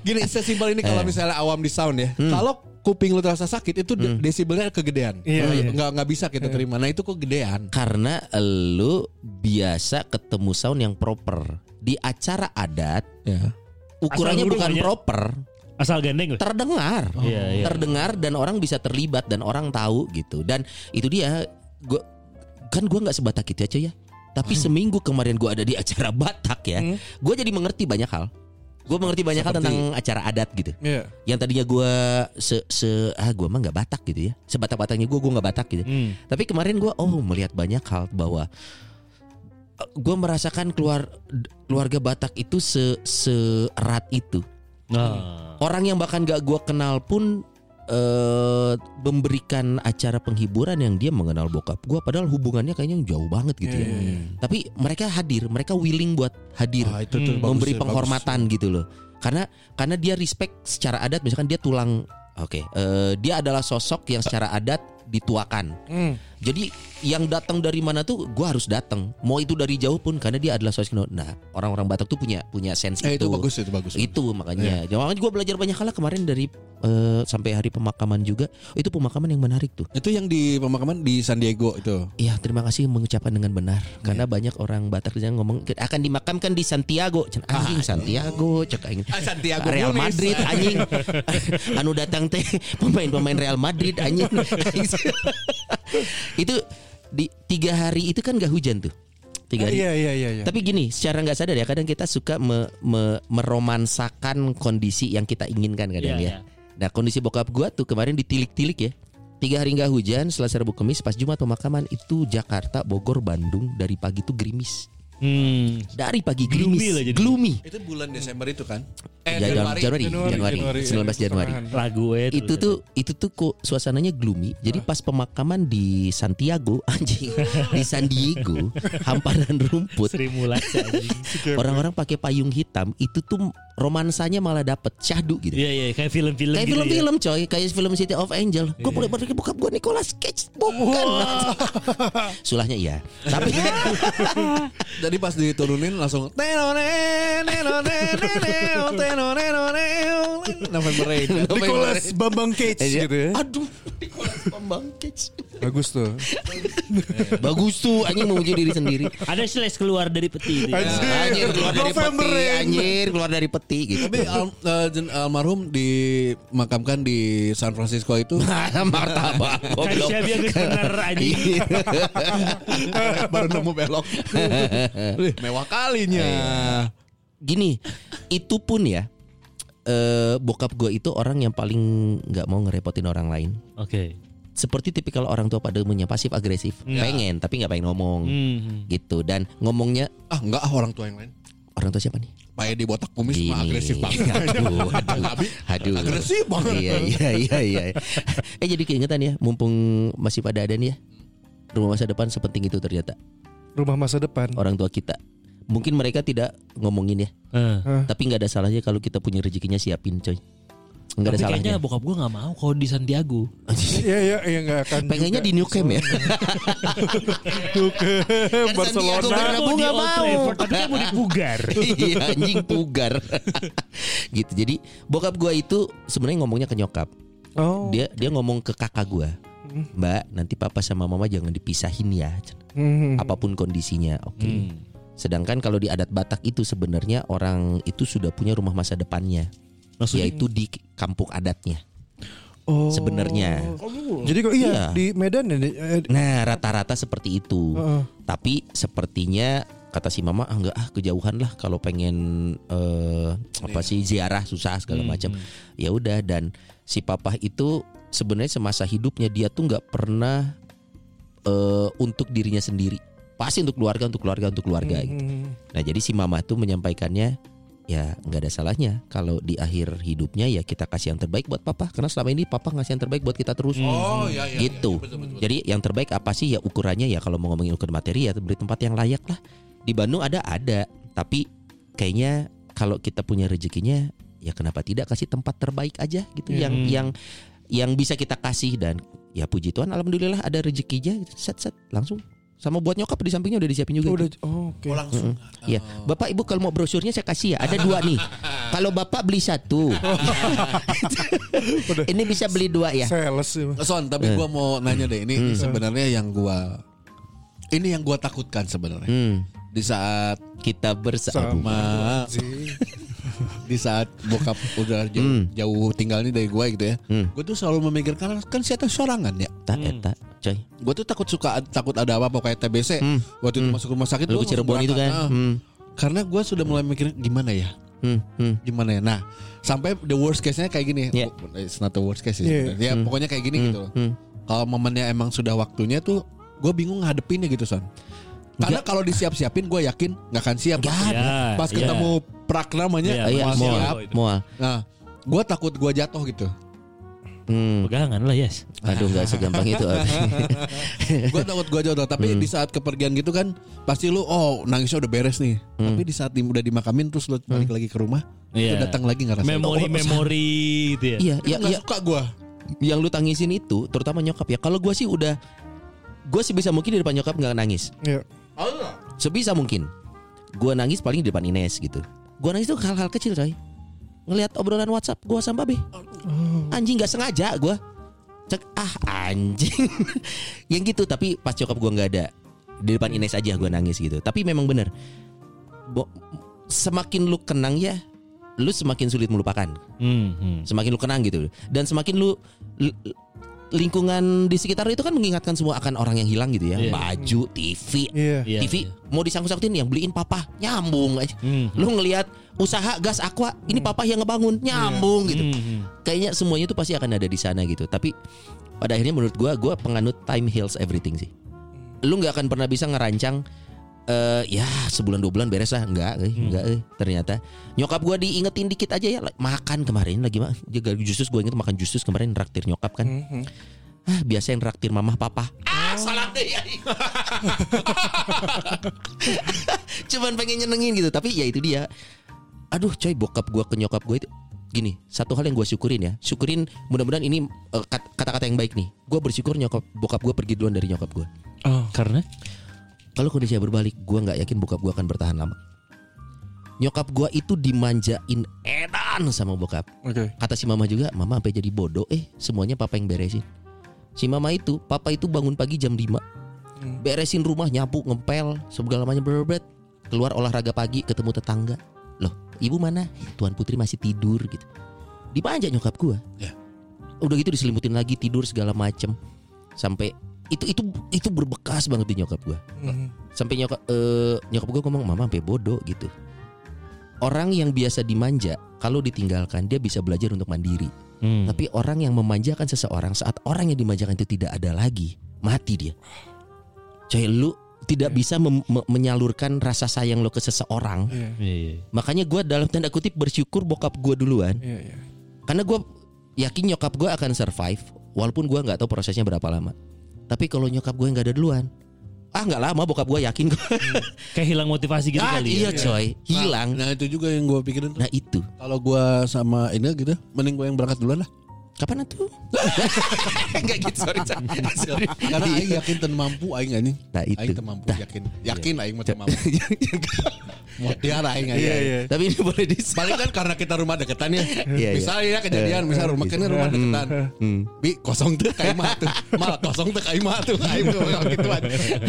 Gini sesimpel ini Eh. kalau misalnya awam di sound ya. Hmm. Kalau kuping lu terasa sakit itu de- desibelnya kegedean. Iya, Nggak- iya. Nggak nggak bisa kita terima. Nah itu kok gedean. karena lu biasa ketemu sound yang proper di acara adat Ya. ukurannya Asal bukan aja. proper Asal gandeng loh. terdengar, Iya, iya. terdengar dan orang bisa terlibat dan orang tahu gitu. Dan itu dia, gua kan gua nggak sebatak itu aja ya. Tapi seminggu kemarin gua ada di acara Batak ya, gua jadi mengerti banyak hal. Gue mengerti banyak hal tentang acara adat gitu. Iya. Yang tadinya gua se, se ah gua mah nggak Batak gitu ya, sebatak-bataknya gua gua nggak Batak gitu. Hmm. Tapi kemarin gua oh melihat banyak hal bahwa gue merasakan keluar keluarga Batak itu se seerat itu. Nah. Orang yang bahkan gak gue kenal pun eh memberikan acara penghiburan yang dia mengenal bokap gue padahal hubungannya kayaknya jauh banget gitu ya. Tapi mereka hadir, mereka willing buat hadir, Ah, itu Hmm. bagus memberi ya, penghormatan gitu loh. Karena karena dia respect secara adat misalkan dia tulang oke, eh, dia adalah sosok yang secara adat dituakan. Hmm. Jadi yang datang dari mana tuh gue harus datang. Mau itu dari jauh pun karena dia adalah sosok. Nah orang-orang Batak tuh punya punya sense Eh, itu. itu bagus itu bagus. Itu makanya. Jangan gue belajar banyak hal kemarin dari eh, sampai hari pemakaman juga. Itu pemakaman yang menarik tuh. Itu yang di pemakaman di San Diego itu. Iya terima kasih mengucapkan dengan benar karena banyak orang Batak yang ngomong akan dimakamkan di Santiago. Cen, Anjing Santiago, cek anjing. Santiago Real Nunes. Madrid anjing. anu datang teh pemain-pemain Real Madrid anjing. itu di tiga hari itu kan gak hujan tuh. Tiga hari. Iya iya iya iya. Tapi gini, secara nggak sadar ya kadang kita suka me- me- meromansakan kondisi yang kita inginkan kadang Iya, ya. Nah kondisi bokap gua tuh kemarin ditilik-tilik ya. Tiga hari nggak hujan, Selasa Rabu Kamis pas Jumat pemakaman itu Jakarta, Bogor, Bandung dari pagi tuh gerimis. Hmm. Dari pagi Gloomy gerimis, lah jadi. gloomy. Itu bulan Desember itu kan? Ya, Januari, Januari, Januari, Januari, 19 Januari. Lagu eh, Itu tuh itu tuh kok suasananya gloomy. Jadi pas pemakaman di Santiago anjing, di San Diego, hamparan rumput. Orang-orang pakai payung hitam itu tuh romansanya malah dapet syahdu gitu. Iya iya kayak film-film Kayak gitu film-film coy, kayak film City of Angel. Gue boleh pergi bokap gue Nicolas Cage bukan. Sulahnya iya. Tapi Jadi pas diturunin langsung tenone tenone November Rain. Nicholas Bambang Cage Iya. gitu ya. aduh Nicolas Bambang Cage. Bagus tuh. Bagus tuh anjing memuji diri sendiri. Ada slash keluar dari peti. itu. Anjir keluar dari November peti, Rain. anjir keluar dari peti gitu. Tapi al- eh, jen- almarhum dimakamkan di San Francisco itu martabak Kan goblok. siapa yang bener anjing. Iya. baru nemu belok. Mewah kalinya. Gini, itu pun ya eh bokap gue itu orang yang paling nggak mau ngerepotin orang lain. Oke. Seperti tipikal orang tua pada umumnya pasif agresif, pengen tapi nggak pengen ngomong Hmm. gitu. Dan ngomongnya Ah enggak ah orang tua yang lain. orang tua siapa nih? Pak Edi botak kumis mah agresif banget. Aduh, aduh, aduh. Agresif banget. Iya, iya, iya, iya. Eh jadi keingetan ya, mumpung masih pada ada nih ya. Rumah masa depan sepenting itu ternyata Rumah masa depan. orang tua kita. Mungkin mereka tidak ngomongin ya, Eh. tapi nggak ada salahnya kalau kita punya rezekinya siapin, coy. Nggak ada Tapi salahnya. kayaknya bokap gue gak mau kalau di Santiago. Iya iya iya nggak akan. Pengennya di New Camp ya. Camp Barcelona. Santiago Bernabeu Aku di nggak Old mau. Tapi kan mau dipugar. iya anjing pugar. gitu. Jadi bokap gua itu sebenarnya ngomongnya ke nyokap. Oh. Dia dia ngomong ke kakak gua. Mbak, nanti papa sama mama jangan dipisahin ya. Hmm. Apa pun kondisinya. Oke. Sedangkan kalau di adat Batak itu sebenarnya orang itu sudah punya rumah masa depannya. Maksudnya? Yaitu di kampung adatnya. Oh. Sebenarnya. Jadi kok iya, Iya. di Medan ya. eh, Nah, rata-rata seperti itu. Heeh. Tapi sepertinya kata si mama ah enggak ah kejauhan lah kalau pengen eh, apa sih ziarah susah segala macam. Ya udah dan si papa itu sebenarnya semasa hidupnya dia tuh nggak pernah eh, untuk dirinya sendiri. Pasti untuk keluarga, untuk keluarga, untuk keluarga. gitu. Hmm. Nah jadi si mama tuh menyampaikannya ya nggak ada salahnya kalau di akhir hidupnya ya kita kasih yang terbaik buat papa karena selama ini papa ngasih yang terbaik buat kita terus. Oh iya iya. gitu. Jadi yang terbaik apa sih ya ukurannya ya kalau mau ngomongin ukuran materi ya beri tempat yang layak lah. Di Bandung ada ada, tapi kayaknya kalau kita punya rezekinya ya kenapa tidak kasih tempat terbaik aja gitu yang yang yang bisa kita kasih dan ya puji Tuhan alhamdulillah ada rezekinya gitu. set set langsung sama buat nyokap di sampingnya udah disiapin juga. Udah gitu. oh, oke. langsung. Iya, Bapak Ibu kalau mau brosurnya saya kasih ya. Ada dua nih. Kalau Bapak beli satu, ini bisa beli dua ya. Sales sih. Son, tapi gua mau nanya deh ini ini sebenarnya yang gua ini yang gua takutkan sebenarnya. Hmm, Di saat kita bersama. di saat bokap udah jauh, Hmm. jauh tinggalnya dari gue gitu ya. Hmm. Gue tuh selalu memikirkan kan siapa sorangan ya. Tak eta, coy. Gue tuh takut suka takut ada apa-apa kayak TBC. Hmm. Waktu itu masuk rumah sakit Lu Cirebon itu kan. berangkat. Ah. Hmm. Karena gue sudah mulai mikirin gimana ya, Hmm. Hmm. gimana ya. Nah, sampai the worst case-nya kayak gini. Yeah. It's not the worst case sih. Yeah. Ya pokoknya kayak gini gitu. loh. Hmm. Kalau momennya emang sudah waktunya tuh, gue bingung ngadepinnya gitu son. Karena kalau disiap-siapin gue yakin nggak akan siap. Ya, Pas iya. ketemu prak namanya, Iya, iya, mual mual, siap. mual. Nah, gue takut gue jatuh gitu. Hmm. Pegangan lah yes. Aduh nggak segampang itu. gue takut gue jatuh. Tapi Hmm. di saat kepergian gitu kan, pasti lu oh nangisnya udah beres nih. Hmm. Tapi di saat di- udah dimakamin terus lu balik lagi ke rumah, Iya. lu datang lagi nggak rasa. Memori-memori gitu ya. Iya, Itu ya, nggak ya, suka gue. yang lu tangisin itu, terutama nyokap ya. Kalau gua sih udah, gue sih bisa mungkin di depan nyokap nggak nangis. Iya. Sebisa mungkin. Gua nangis paling di depan Ines gitu. Gua nangis tuh hal-hal kecil coy. Ngelihat obrolan WhatsApp gua sama Babe. Anjing nggak sengaja gua. Cek ah anjing. yang gitu tapi pas nyokap gua nggak ada. Di depan Ines aja gua nangis gitu. Tapi memang bener. Bo- semakin lu kenang ya, lu semakin sulit melupakan. Hmm, hmm. Semakin lu kenang gitu. Dan semakin lu l- lingkungan di sekitar itu kan mengingatkan semua akan orang yang hilang gitu ya. Iya. Baju, TV, Iya. Iya, TV mau disangkut-sangkutin yang beliin papa nyambung aja. Hmm. Lu ngelihat usaha gas aqua ini papa yang ngebangun nyambung gitu. Hmm, hmm. Kayaknya semuanya itu pasti akan ada di sana gitu. Tapi pada akhirnya menurut gua gua penganut time heals everything sih. Lu nggak akan pernah bisa ngerancang eh ya sebulan dua bulan beres lah. Enggak eh, enggak eh. ternyata. Nyokap gua diingetin dikit aja ya. Makan kemarin lagi mah jaga justus gua inget makan justus kemarin raktir nyokap kan. Ah biasa yang raktir mamah papa. Ah salah deh ya. Cuman pengen nyenengin gitu tapi ya itu dia. Aduh coy bokap gua ke nyokap gua itu gini satu hal yang gua syukurin ya. Syukurin mudah-mudahan ini eh, kat- kata-kata yang baik nih. Gua bersyukur nyokap bokap gua pergi duluan dari nyokap gua. Oh, karena kalau kondisinya berbalik gua nggak yakin bokap gua akan bertahan lama. Nyokap gua itu dimanjain edan sama bokap. Oke. kata si mama juga mama sampai jadi bodoh eh semuanya papa yang beresin. Si mama itu papa itu bangun pagi jam 5 beresin rumah nyapu ngepel segala macam berbet keluar olahraga pagi ketemu tetangga. Loh ibu mana? Tuan putri masih tidur gitu. Dimanja nyokap gua. Ya. udah gitu diselimutin lagi tidur segala macem sampai itu itu itu berbekas banget di nyokap gua sampai nyokap eh, nyokap gua ngomong mama sampai bodoh gitu orang yang biasa dimanja kalau ditinggalkan dia bisa belajar untuk mandiri Hmm. tapi orang yang memanjakan seseorang saat orang yang dimanjakan itu tidak ada lagi, mati dia. Coy, lu tidak bisa mem- me- menyalurkan rasa sayang lo ke seseorang. Iya. Iya, iya. Makanya gue dalam tanda kutip bersyukur bokap gue duluan, Iya, iya. karena gue yakin nyokap gue akan survive, walaupun gue nggak tahu prosesnya berapa lama. Tapi kalau nyokap gue nggak ada duluan, ah nggak lama bokap gue yakin gue. Kayak hilang motivasi gitu ah, kali iya ya. coy, hilang. Nah itu juga yang gue pikirin tuh. Nah itu, Kalau gue sama ini gitu, mending gue yang berangkat duluan lah. Kapan tuh? Enggak gitu, sorry. sorry. Karena Aing yakin ten mampu Aing ini. Nah itu. Aing ten mampu Nah, yakin. Yakin Aing mah ten mampu. Mau tiara Aing aja. Iya, iya. Tapi ini boleh di Paling kan karena kita rumah deketan ya. Iya, iya. Misalnya ya kejadian, misal rumah kita rumah deketan. Hmm. Bi kosong tuh kayak mah tuh. Mal kosong tuh kayak mah tuh. Aing tuh gitu.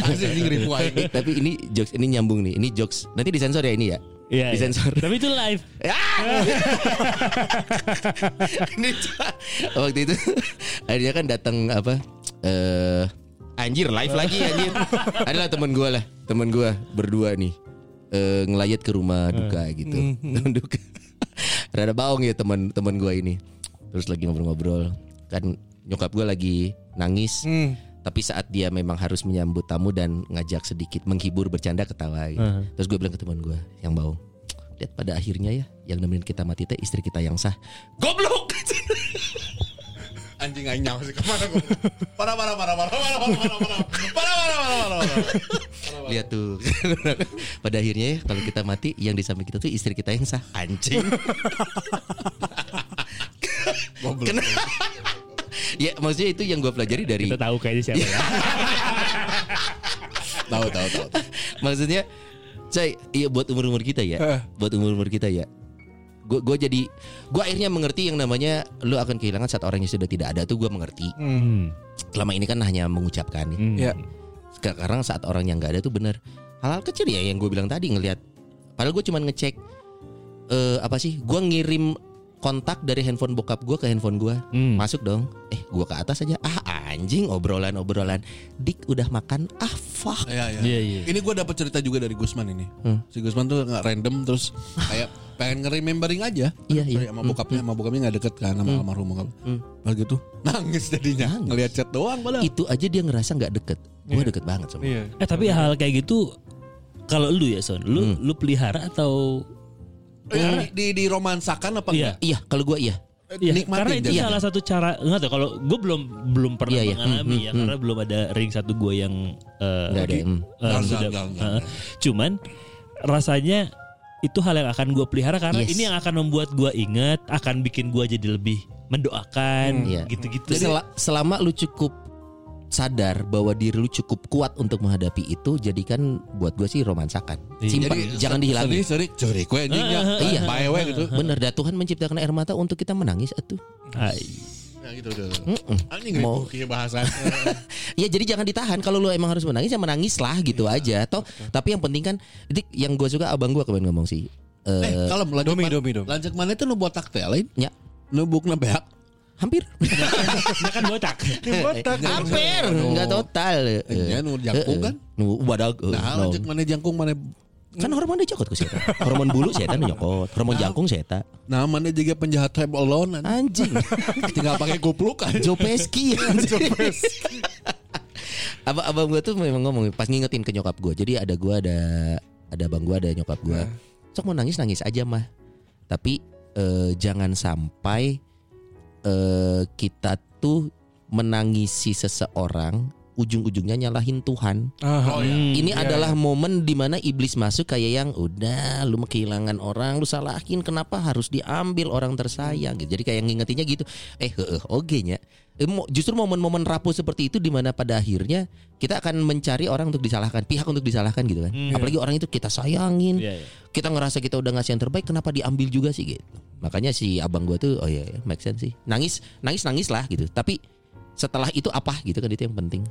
Asli ini ngeribu Aing. Tapi ini jokes ini nyambung nih. Ini jokes. Nanti disensor ya ini ya. Iya, iya. Disensor. Tapi itu live. ini waktu itu akhirnya kan datang apa? Eh anjir live lagi anjir. Adalah teman gua lah, teman gua berdua nih. Eh ngelayat ke rumah duka gitu. Teman duka. Rada baong ya teman-teman gua ini. Terus lagi ngobrol-ngobrol. Kan nyokap gua lagi nangis. Hmm. Tapi saat dia memang harus menyambut tamu dan ngajak sedikit menghibur bercanda ketawa gitu. Uh-huh. Terus gue bilang ke teman gue yang bau, lihat pada akhirnya ya yang nemenin kita mati teh istri kita yang sah. Goblok. Anjing Aing nyawa sih ke mana gue. Parah parah parah parah parah parah parah parah parah parah parah parah. Lihat tuh. pada akhirnya ya kalau kita mati yang di samping kita tuh istri kita yang sah. Anjing. Kenapa? Ya maksudnya itu yang gue pelajari dari Kita tahu kayaknya siapa ya. Tahu tahu tahu. maksudnya coy iya buat umur umur kita ya Eh. buat umur umur kita ya gue gue jadi gue akhirnya mengerti yang namanya lu akan kehilangan saat orang yang sudah tidak ada tuh gue mengerti Hmm. selama ini kan hanya mengucapkan ya. Hmm. Iya. sekarang saat orang yang nggak ada tuh bener hal-hal kecil ya yang gue bilang tadi ngelihat padahal gue cuma ngecek eh, apa sih? Gua ngirim kontak dari handphone bokap gua ke handphone gua. Hmm. Masuk dong. Eh, gua ke atas aja. Ah, anjing obrolan-obrolan. Dik udah makan. Ah, fuck. Iya, iya. Iya, iya. Ini gue dapat cerita juga dari Gusman ini. Hmm. Si Gusman tuh nggak random terus kayak pengen nge-remembering aja. Iya, iya. Sama bokapnya, sama bokapnya nggak deket kan sama almarhum bokap. Hmm. Pas gitu nangis jadinya ngelihat chat doang padahal. Itu aja dia ngerasa nggak deket. Gua deket banget sama. Iya. Eh tapi hal kayak gitu kalau lu ya Son, lu Hmm. lu pelihara atau Eh, di, di romansakan apa Iya. enggak? Iya, kalau gua iya. Iya, Nikmatin karena itu jadi. salah satu cara enggak tahu kalau gue belum belum pernah Iya, iya. mengalami Hmm, ya hmm, karena belum ada ring satu gue yang eh, ada, hmm. eh, Enggak, sudah enggak, enggak, eh, cuman rasanya itu hal yang akan gue pelihara karena Yes. ini yang akan membuat gue ingat akan bikin gue jadi lebih mendoakan Iya. gitu-gitu Sel- selama lu cukup sadar bahwa diri lu cukup kuat untuk menghadapi itu jadikan buat gue sih romansakan simpan jangan dihilangin Seri, seri, kue anjingnya. iya. Bae we gitu. bener dah Tuhan menciptakan air mata untuk kita menangis atuh. Ya gitu udah. Mm-mm. Anjing Mau- bahasan. Ya jadi jangan ditahan kalau lu emang harus menangis ya menangis lah gitu aja toh tapi yang penting kan Dik, yang gue suka abang gue kemarin ngomong sih Eh, eh kalau lanjut Domi, man- domi, domi. Lanjut mana itu nu botak teh lain? Ya. Nu bukna beak. Hampir Nah kan botak Botak. hampir nggak total Iya, nu jangkung kan? nu badag eh, Nah, lanjut mana jangkung mana kan hormon dia cokot ke saya hormon bulu saya nyokot hormon jangkung saya Nah, mana juga penjahat Home Alone anjing. anjing tinggal pakai kupluk kan. Joe Pesci Abang abang gue tuh memang ngomong pas ngingetin ke nyokap gue. Jadi ada gue ada ada abang gue ada nyokap gue. Sok mau nangis nangis aja mah. Tapi eh, jangan sampai eh, kita tuh menangisi seseorang ujung-ujungnya nyalahin Tuhan. Oh, iya. Ini adalah momen di mana iblis masuk kayak yang udah lu kehilangan orang, lu salahin kenapa harus diambil orang tersayang gitu. Jadi kayak ngingetinnya gitu. Eh heeh oge nya. Eh, Justru momen-momen rapuh seperti itu di mana pada akhirnya kita akan mencari orang untuk disalahkan, pihak untuk disalahkan gitu kan. Apalagi orang itu kita sayangin, Iya, iya. kita ngerasa kita udah ngasih yang terbaik, kenapa diambil juga sih gitu. Makanya si abang gua tuh oh iya, iya make sense sih. Nangis, nangis nangis lah gitu. Tapi setelah itu apa gitu kan itu yang penting.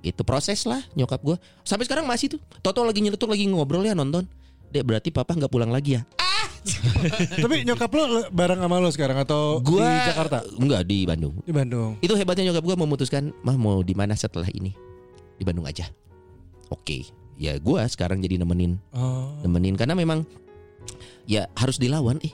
Itu proses lah nyokap gua. Sampai sekarang masih tuh. Toto lagi nyeletuk lagi ngobrol ya nonton. Dek berarti papa nggak pulang lagi ya? Tapi nyokap lo bareng sama lo sekarang atau Gua di Jakarta? Enggak di Bandung. Di Bandung. Itu hebatnya nyokap gua memutuskan mah mau di mana setelah ini? Di Bandung aja. Oke. Ya gua sekarang jadi nemenin Oh. nemenin karena memang ya harus dilawan eh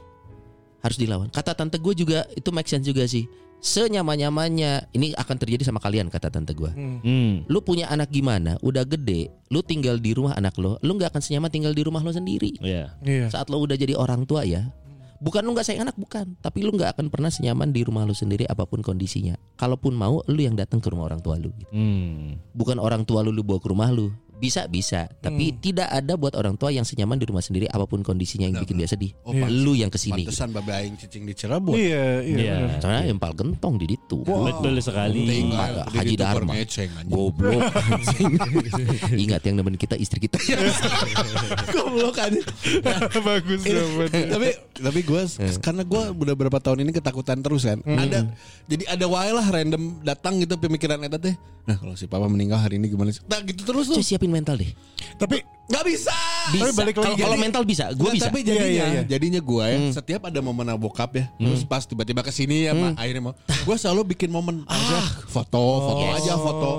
harus dilawan kata tante gue juga itu make sense juga sih senyaman nyamannya ini akan terjadi sama kalian kata tante gue Hmm. lu punya anak gimana udah gede lu tinggal di rumah anak lo lu nggak akan senyaman tinggal di rumah lo sendiri Iya. Iya. saat lo udah jadi orang tua ya bukan lu nggak sayang anak bukan tapi lu nggak akan pernah senyaman di rumah lu sendiri apa pun kondisinya kalaupun mau lu yang datang ke rumah orang tua lu gitu. Hmm. bukan orang tua lu lu bawa ke rumah lu bisa bisa tapi tidak ada buat orang tua yang senyaman di rumah sendiri apa pun kondisinya yang bikin dia sedih Oh, Iya. lu yang ke sini Pantesan babe aing cicing di Cirebon. Iya, iya. Iya. benar. Karena empal gentong di ditu. Betul sekali. Enggak, Haji Dharma. Goblok. Ingat yang nemenin kita istri kita. Goblok kan. Bagus banget. tapi tapi gue karena gue udah berapa tahun ini ketakutan terus kan. Ada jadi ada wae lah random datang gitu pemikiran eta teh. Nah, kalau si papa meninggal hari ini gimana sih? Nah, gitu terus tuh. Cuy siapin mental deh. Tapi Nggak bisa. Bisa. Tapi balik lagi Kalau mental bisa, gue Nggak, bisa. Tapi jadinya, Iya, iya, iya. jadinya gue ya, setiap ada momen bokap ya, terus pas tiba-tiba ke sini ya, Ma, akhirnya mau, gue selalu bikin momen aja, foto, foto Yes. aja, foto.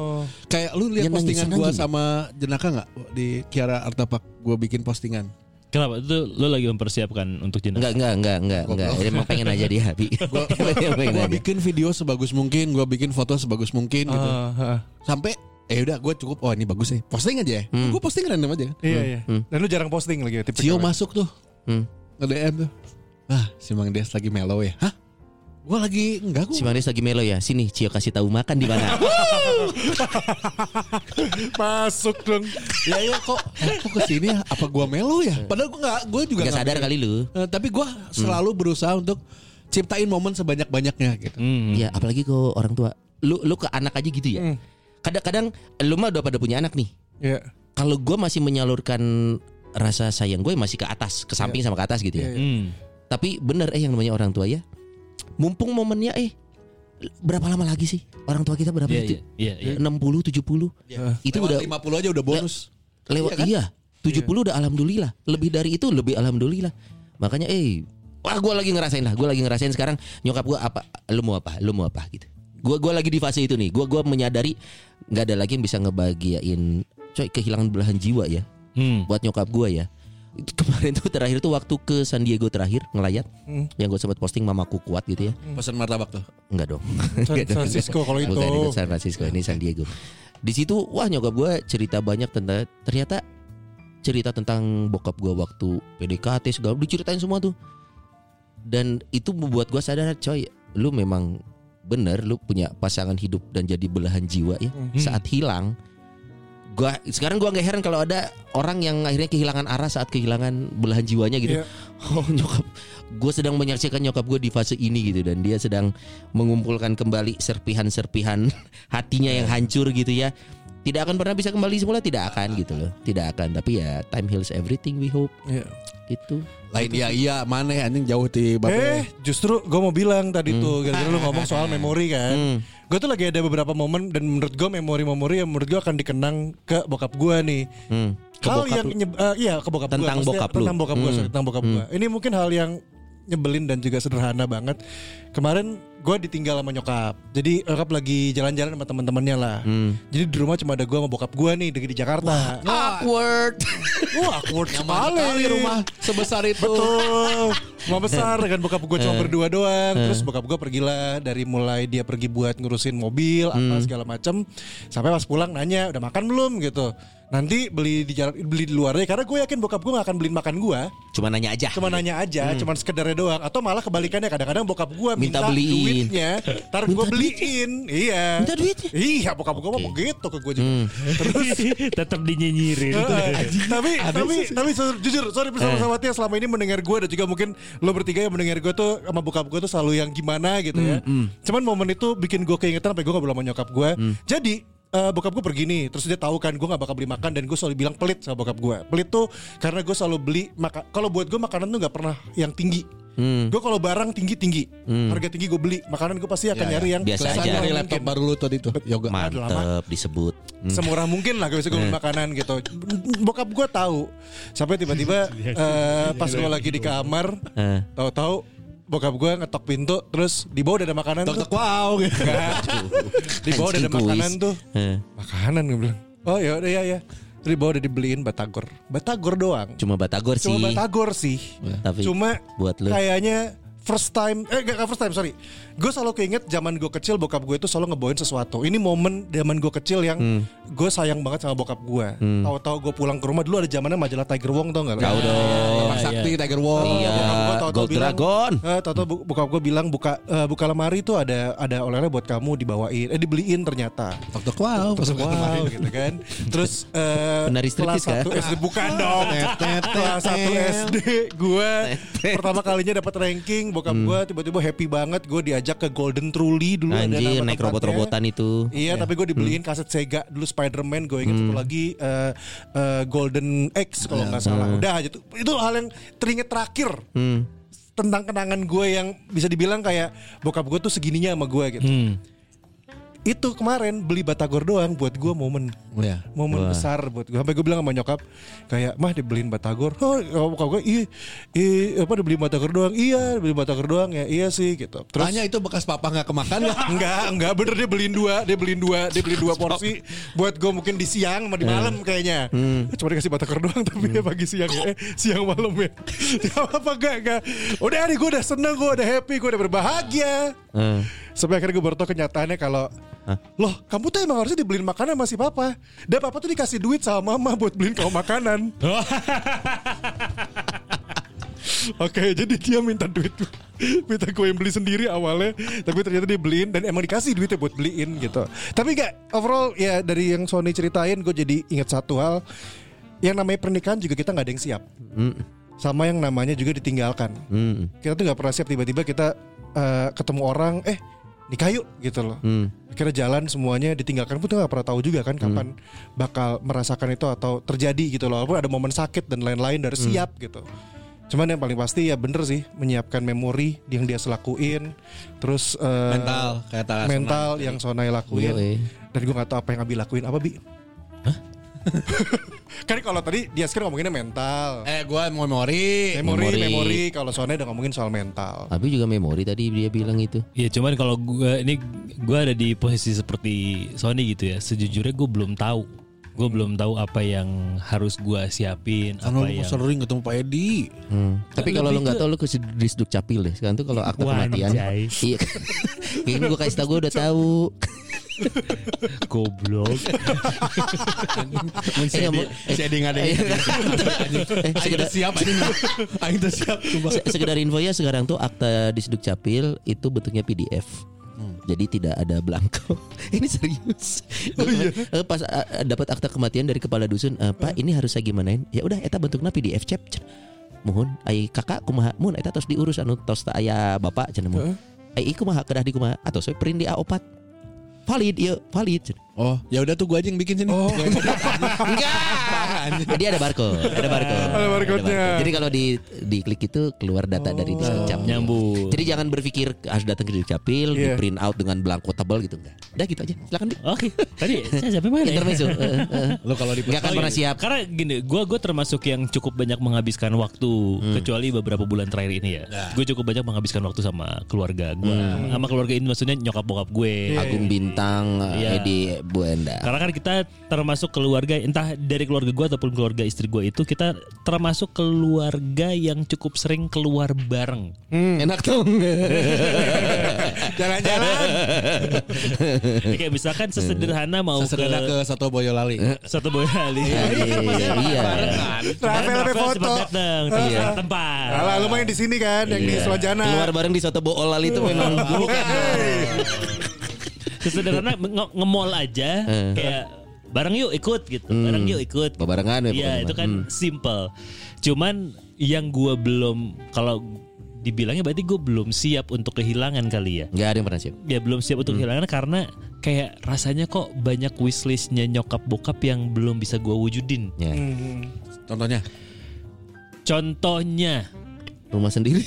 Kayak lu lihat postingan gue sama Jenaka nggak di Kiara Artapak, gue bikin postingan. Kenapa itu lo lagi mempersiapkan untuk jenazah? Enggak, enggak, enggak, enggak, enggak. Emang pengen aja dia, Bi. Emang pengen Gue aja. bikin video sebagus mungkin, gue bikin foto sebagus mungkin gitu. Ah, ah. Sampai eh udah gue cukup, oh ini bagus nih, posting aja ya. Gue posting random aja. Iya, iya. Dan lu jarang posting lagi ya, tipe Cio masuk tuh, Hmm. nge-DM tuh. Ah, si Mang Des lagi mellow ya. Hah? Gue lagi enggak gue Si Manis lagi melo ya. Sini, Cio kasih tahu makan di mana. Masuk dong. ya ya kok kok ke sini ya? apa gua melo ya padahal gua nggak gue juga Enggak nggak sadar kali lu. Eh, tapi gua selalu berusaha untuk ciptain momen sebanyak banyaknya gitu Hmm. Ya, apalagi ke orang tua. Lu lu ke anak aja gitu ya. Hmm. Kadang-kadang lu mah udah pada punya anak nih. Iya. Kalau gue masih menyalurkan rasa sayang gue masih ke atas, ke samping sama ke atas gitu ya. Iya, Hmm. Tapi bener eh yang namanya orang tua ya. Mumpung momennya eh berapa lama lagi sih orang tua kita berapa Iya, itu? iya, iya, iya. 60 70. Itu Lewat udah 50 aja udah bonus lewat Iya kan? iya. 70 udah alhamdulillah. Lebih dari itu lebih alhamdulillah. Makanya eh wah gue lagi ngerasain lah, gue lagi ngerasain sekarang nyokap gue apa, lu mau apa, lu mau apa gitu. Gue gua lagi di fase itu nih. Gue gua menyadari nggak ada lagi yang bisa ngebahagiain coy kehilangan belahan jiwa ya Hmm. buat nyokap gue ya. Itu Kemarin tuh terakhir tuh waktu ke San Diego terakhir ngelayat yang gue sempat posting mamaku kuat gitu ya. Pesan martabak tuh. Enggak dong. San Francisco kalau itu. Bukan itu San Francisco ini San Diego. Di situ wah nyokap gue cerita banyak tentang ternyata cerita tentang bokap gue waktu PDKT segala diceritain semua tuh. Dan itu membuat gue sadar coy, lu memang bener lu punya pasangan hidup dan jadi belahan jiwa ya. Saat hilang gua sekarang gua nggak heran kalau ada orang yang akhirnya kehilangan arah saat kehilangan belahan jiwanya gitu. Iya. Oh nyokap, gue sedang menyaksikan nyokap gue di fase ini gitu dan dia sedang mengumpulkan kembali serpihan-serpihan hatinya yang hancur gitu ya. Tidak akan pernah bisa kembali semula, tidak akan gitu loh, tidak akan. Tapi ya time heals everything we hope Iya. Gitu. Lain iya iya mana anjing jauh Eh, babe. justru gue mau bilang tadi tuh, gara-gara lu ngomong soal memori kan. Hmm. Gue tuh lagi ada beberapa momen dan menurut gue memori-memori yang menurut gue akan dikenang ke bokap gue nih. Hmm. Ke hal bokap yang lu. nyeb- eh, iya ke bokap gua. Tentang Maksudnya bokap lu. tentang bokap gue Hmm. tentang bokap gue ini mungkin hal yang nyebelin dan juga sederhana banget kemarin gue ditinggal sama nyokap. Jadi nyokap lagi jalan-jalan sama teman-temannya lah. Hmm. jadi di rumah cuma ada gue sama bokap gue nih di di Jakarta. Awkward. wah awkward sekali. Kali rumah sebesar itu. Betul. Rumah besar dengan bokap gue Eh. cuma berdua doang. Terus bokap gue pergilah Dari mulai dia pergi buat ngurusin mobil Apa Hmm. segala macem. Sampai pas pulang nanya Udah makan belum? gitu. Nanti beli di jalan beli di luar deh Karena gue yakin bokap gue gak akan beliin makan gue Cuma nanya aja. Cuma nanya aja Cuman sekedarnya doang. Atau malah kebalikannya Kadang-kadang bokap gue Minta minta, beliin. duitnya Ntar gue beliin. Iya. Minta duitnya? Iya bokap gue mau gitu ke gue juga. Terus Tetap dinyinyirin. Eh, tapi tapi tapi jujur sorry bersama sama yang selama ini mendengar gue dan juga mungkin lo bertiga yang mendengar gue tuh sama bokap gue tuh selalu yang gimana gitu ya. Cuman momen itu bikin gue keingetan sampai gue gak sama nyokap gue. Jadi eh, bokap gue pergi nih terus dia tahu kan gue gak bakal beli makan dan gue selalu bilang pelit sama bokap gue pelit tuh karena gue selalu beli maka kalau buat gue makanan tuh nggak pernah yang tinggi gue kalau barang tinggi tinggi harga tinggi gue beli makanan gue pasti akan Ya, ya. nyari yang Biasa aja. Dari laptop mungkin. baru lu tadi tuh yoga. Mantep disebut. Hmm. semurah mungkin lah gak bisa gue beli makanan gitu. Bokap gue tahu sampai tiba-tiba eh, pas gue lagi di kamar, Eh. tahu-tahu bokap gue ngetok pintu, terus di bawah udah ada makanan Tok tuh. tok wow. Enggak. di bawah udah ada makanan tuh. Eh. Makanan gue bilang. Oh ya udah ya ya. Bawah udah dibeliin batagor. Batagor doang. Cuma batagor sih. Cuma batagor sih. Tapi Cuma buat lu. kayaknya first time eh gak, gak first time sorry gue selalu keinget zaman gue kecil bokap gue itu selalu ngebawain sesuatu ini momen zaman gue kecil yang Hmm. gue sayang banget sama bokap gue tahu-tahu gue pulang ke rumah dulu ada zamannya majalah Tiger Wong tau gak lo? Tahu dong. Mas Sakti Tiger Wall. Iya. Bokap tahu-tahu Gold bilang, Dragon. Eh, tahu-tahu bokap gue bilang buka eh, buka lemari tuh ada ada oleh-oleh buat kamu dibawain eh dibeliin ternyata Tok tok wow. Wow gitu kan Terus eh, Penari kelas striptease kan? satu SD Bukan dong Kelas satu SD Gue pertama kalinya dapat ranking Bokap gue tiba-tiba happy banget Gue diajak ke Golden Truly dulu ada Anjir nama naik robot-robotan itu. Iya tapi gue dibeliin kaset Sega dulu Spider-Man gue ingat satu lagi eh, eh, Golden X kalau nggak salah. udah aja tuh. Itu hal yang teringat terakhir. Hmm. tentang kenangan gue yang bisa dibilang kayak bokap gue tuh segininya sama gue gitu. Hmm. Itu kemarin beli batagor doang buat gue momen Iya. momen besar buat gue sampai gue bilang sama nyokap kayak mah dibeliin batagor oh bokap gue iya iya apa dibeliin batagor doang iya dibeliin batagor doang ya iya sih gitu terus Tanya itu bekas papa nggak kemakan nggak? Enggak, enggak bener dia beliin dua, dia beliin dua, dia beliin dua porsi buat gue mungkin di siang sama di malam kayaknya. Cuma dikasih batakor doang tapi ya pagi siang ya, eh, siang malam ya. Apa enggak enggak. Udah nih gue udah seneng, gue udah happy, gue udah berbahagia. Eh. Sampai akhirnya gue baru tau kenyataannya kalau Loh kamu tuh emang harusnya dibeliin makanan sama si papa. Dan papa tuh dikasih duit sama mama buat beliin kamu makanan. Oke, jadi dia minta duit, minta gue yang beli sendiri awalnya, tapi ternyata dia beliin dan emang dikasih duitnya buat beliin gitu. Tapi gak overall ya dari yang Sony ceritain, gue jadi ingat satu hal, yang namanya pernikahan juga kita nggak ada yang siap, sama yang namanya juga ditinggalkan. Hmm. Kita tuh nggak pernah siap tiba-tiba kita eh, ketemu orang, eh nikah yuk gitu loh. Hmm. Akhirnya jalan semuanya ditinggalkan pun nggak pernah tahu juga kan kapan bakal merasakan itu atau terjadi gitu loh. Walaupun ada momen sakit dan lain-lain dari siap gitu. Cuman yang paling pasti ya bener sih menyiapkan memori yang dia selakuin, terus eh, Mental kayak tak mental yang Sonai lakuin. Yoi. Dan gue gak tahu apa yang Abi lakuin apa Bi? Kan kalau tadi dia kan ngomonginnya mental. Eh gue memori. Memori, memori. memori. Kalau Sony udah ngomongin soal mental. Tapi juga memori tadi dia bilang itu. Ya cuman kalau gue ini gue ada di posisi seperti Sony gitu ya. Sejujurnya gue belum tahu. Gue belum tahu apa yang harus gue siapin. Kan apa lu yang sering ketemu Pak Edi. Hmm. Tapi kalau lu nggak tahu lu ke disduk capil deh. Sekarang tuh kalau akte Wah, kematian. Iya. Kayaknya gue kasih tau gue udah tahu. goblok. Mau- Si Edi nggak ada yang eh, Aing siap Aing. Aing siap. Sekedar info ya sekarang tuh akta disduk capil itu bentuknya PDF. Jadi tidak ada belangko. ini serius. Eh, Pas eh, dapat akta kematian dari kepala dusun, eh, Pak ini harus saya gimanain? Ya udah, eta bentuknya PDF cep. Cenah. Mohon, ai kakak kumaha, mohon eta tos diurus anu tos teu aya bapak cenah mohon. Ai ieu kumaha kedah di kumaha atau saya print di A4. Valid, ya valid. cenah. Oh, ya udah tuh gue aja yang bikin sini. Oh. Enggak. Jadi ada barcode, ada barcode. Ada barcode-nya. barcode. Jadi kalau di diklik itu keluar data dari disduk capil. Nyambung. Jadi jangan berpikir harus datang ke Dukcapil, di Iya. print out dengan belangko tebal gitu enggak. Udah gitu aja. Silakan di Oke. Tadi saya sampai mana? ya? intermezzo. Eh, eh. Lu kalau di Enggak akan Oh, pernah iya. siap. Karena gini, gue gue termasuk yang cukup banyak menghabiskan waktu, Hmm. kecuali beberapa bulan terakhir ini ya. Gue cukup banyak menghabiskan waktu sama keluarga gue, Hmm. sama keluarga ini maksudnya nyokap bokap gue. Agung Bintang, Iya. Edi Buenda. Karena kan kita termasuk keluarga, entah dari keluarga gue ataupun keluarga istri gue itu kita termasuk keluarga yang cukup sering keluar bareng. Enak dong. Jalan-jalan. Ya, kayak misalkan sesederhana mau Sesederhana ke, ke satu Boyolali. satu Boyolali. Iya. Travel lebih foto. Sempat datang, Iya. iya. tempat. Alah lu main di sini kan yang di Swajana. Keluar bareng di soto boolal itu memang bukan. Sesederhana nge- nge-mall aja Eh. kayak bareng yuk ikut gitu. Bareng yuk ikut. Bebarengan ya Iya, pokoknya itu kan Hmm. simple. Cuman yang gua belum kalau dibilangnya berarti gue belum siap untuk kehilangan kali ya. Enggak ada yang pernah siap. Ya belum siap Hmm. untuk kehilangan karena kayak rasanya kok banyak wishlistnya nyokap bokap yang belum bisa gua wujudin. Ya. Contohnya. Contohnya, Rumah sendiri.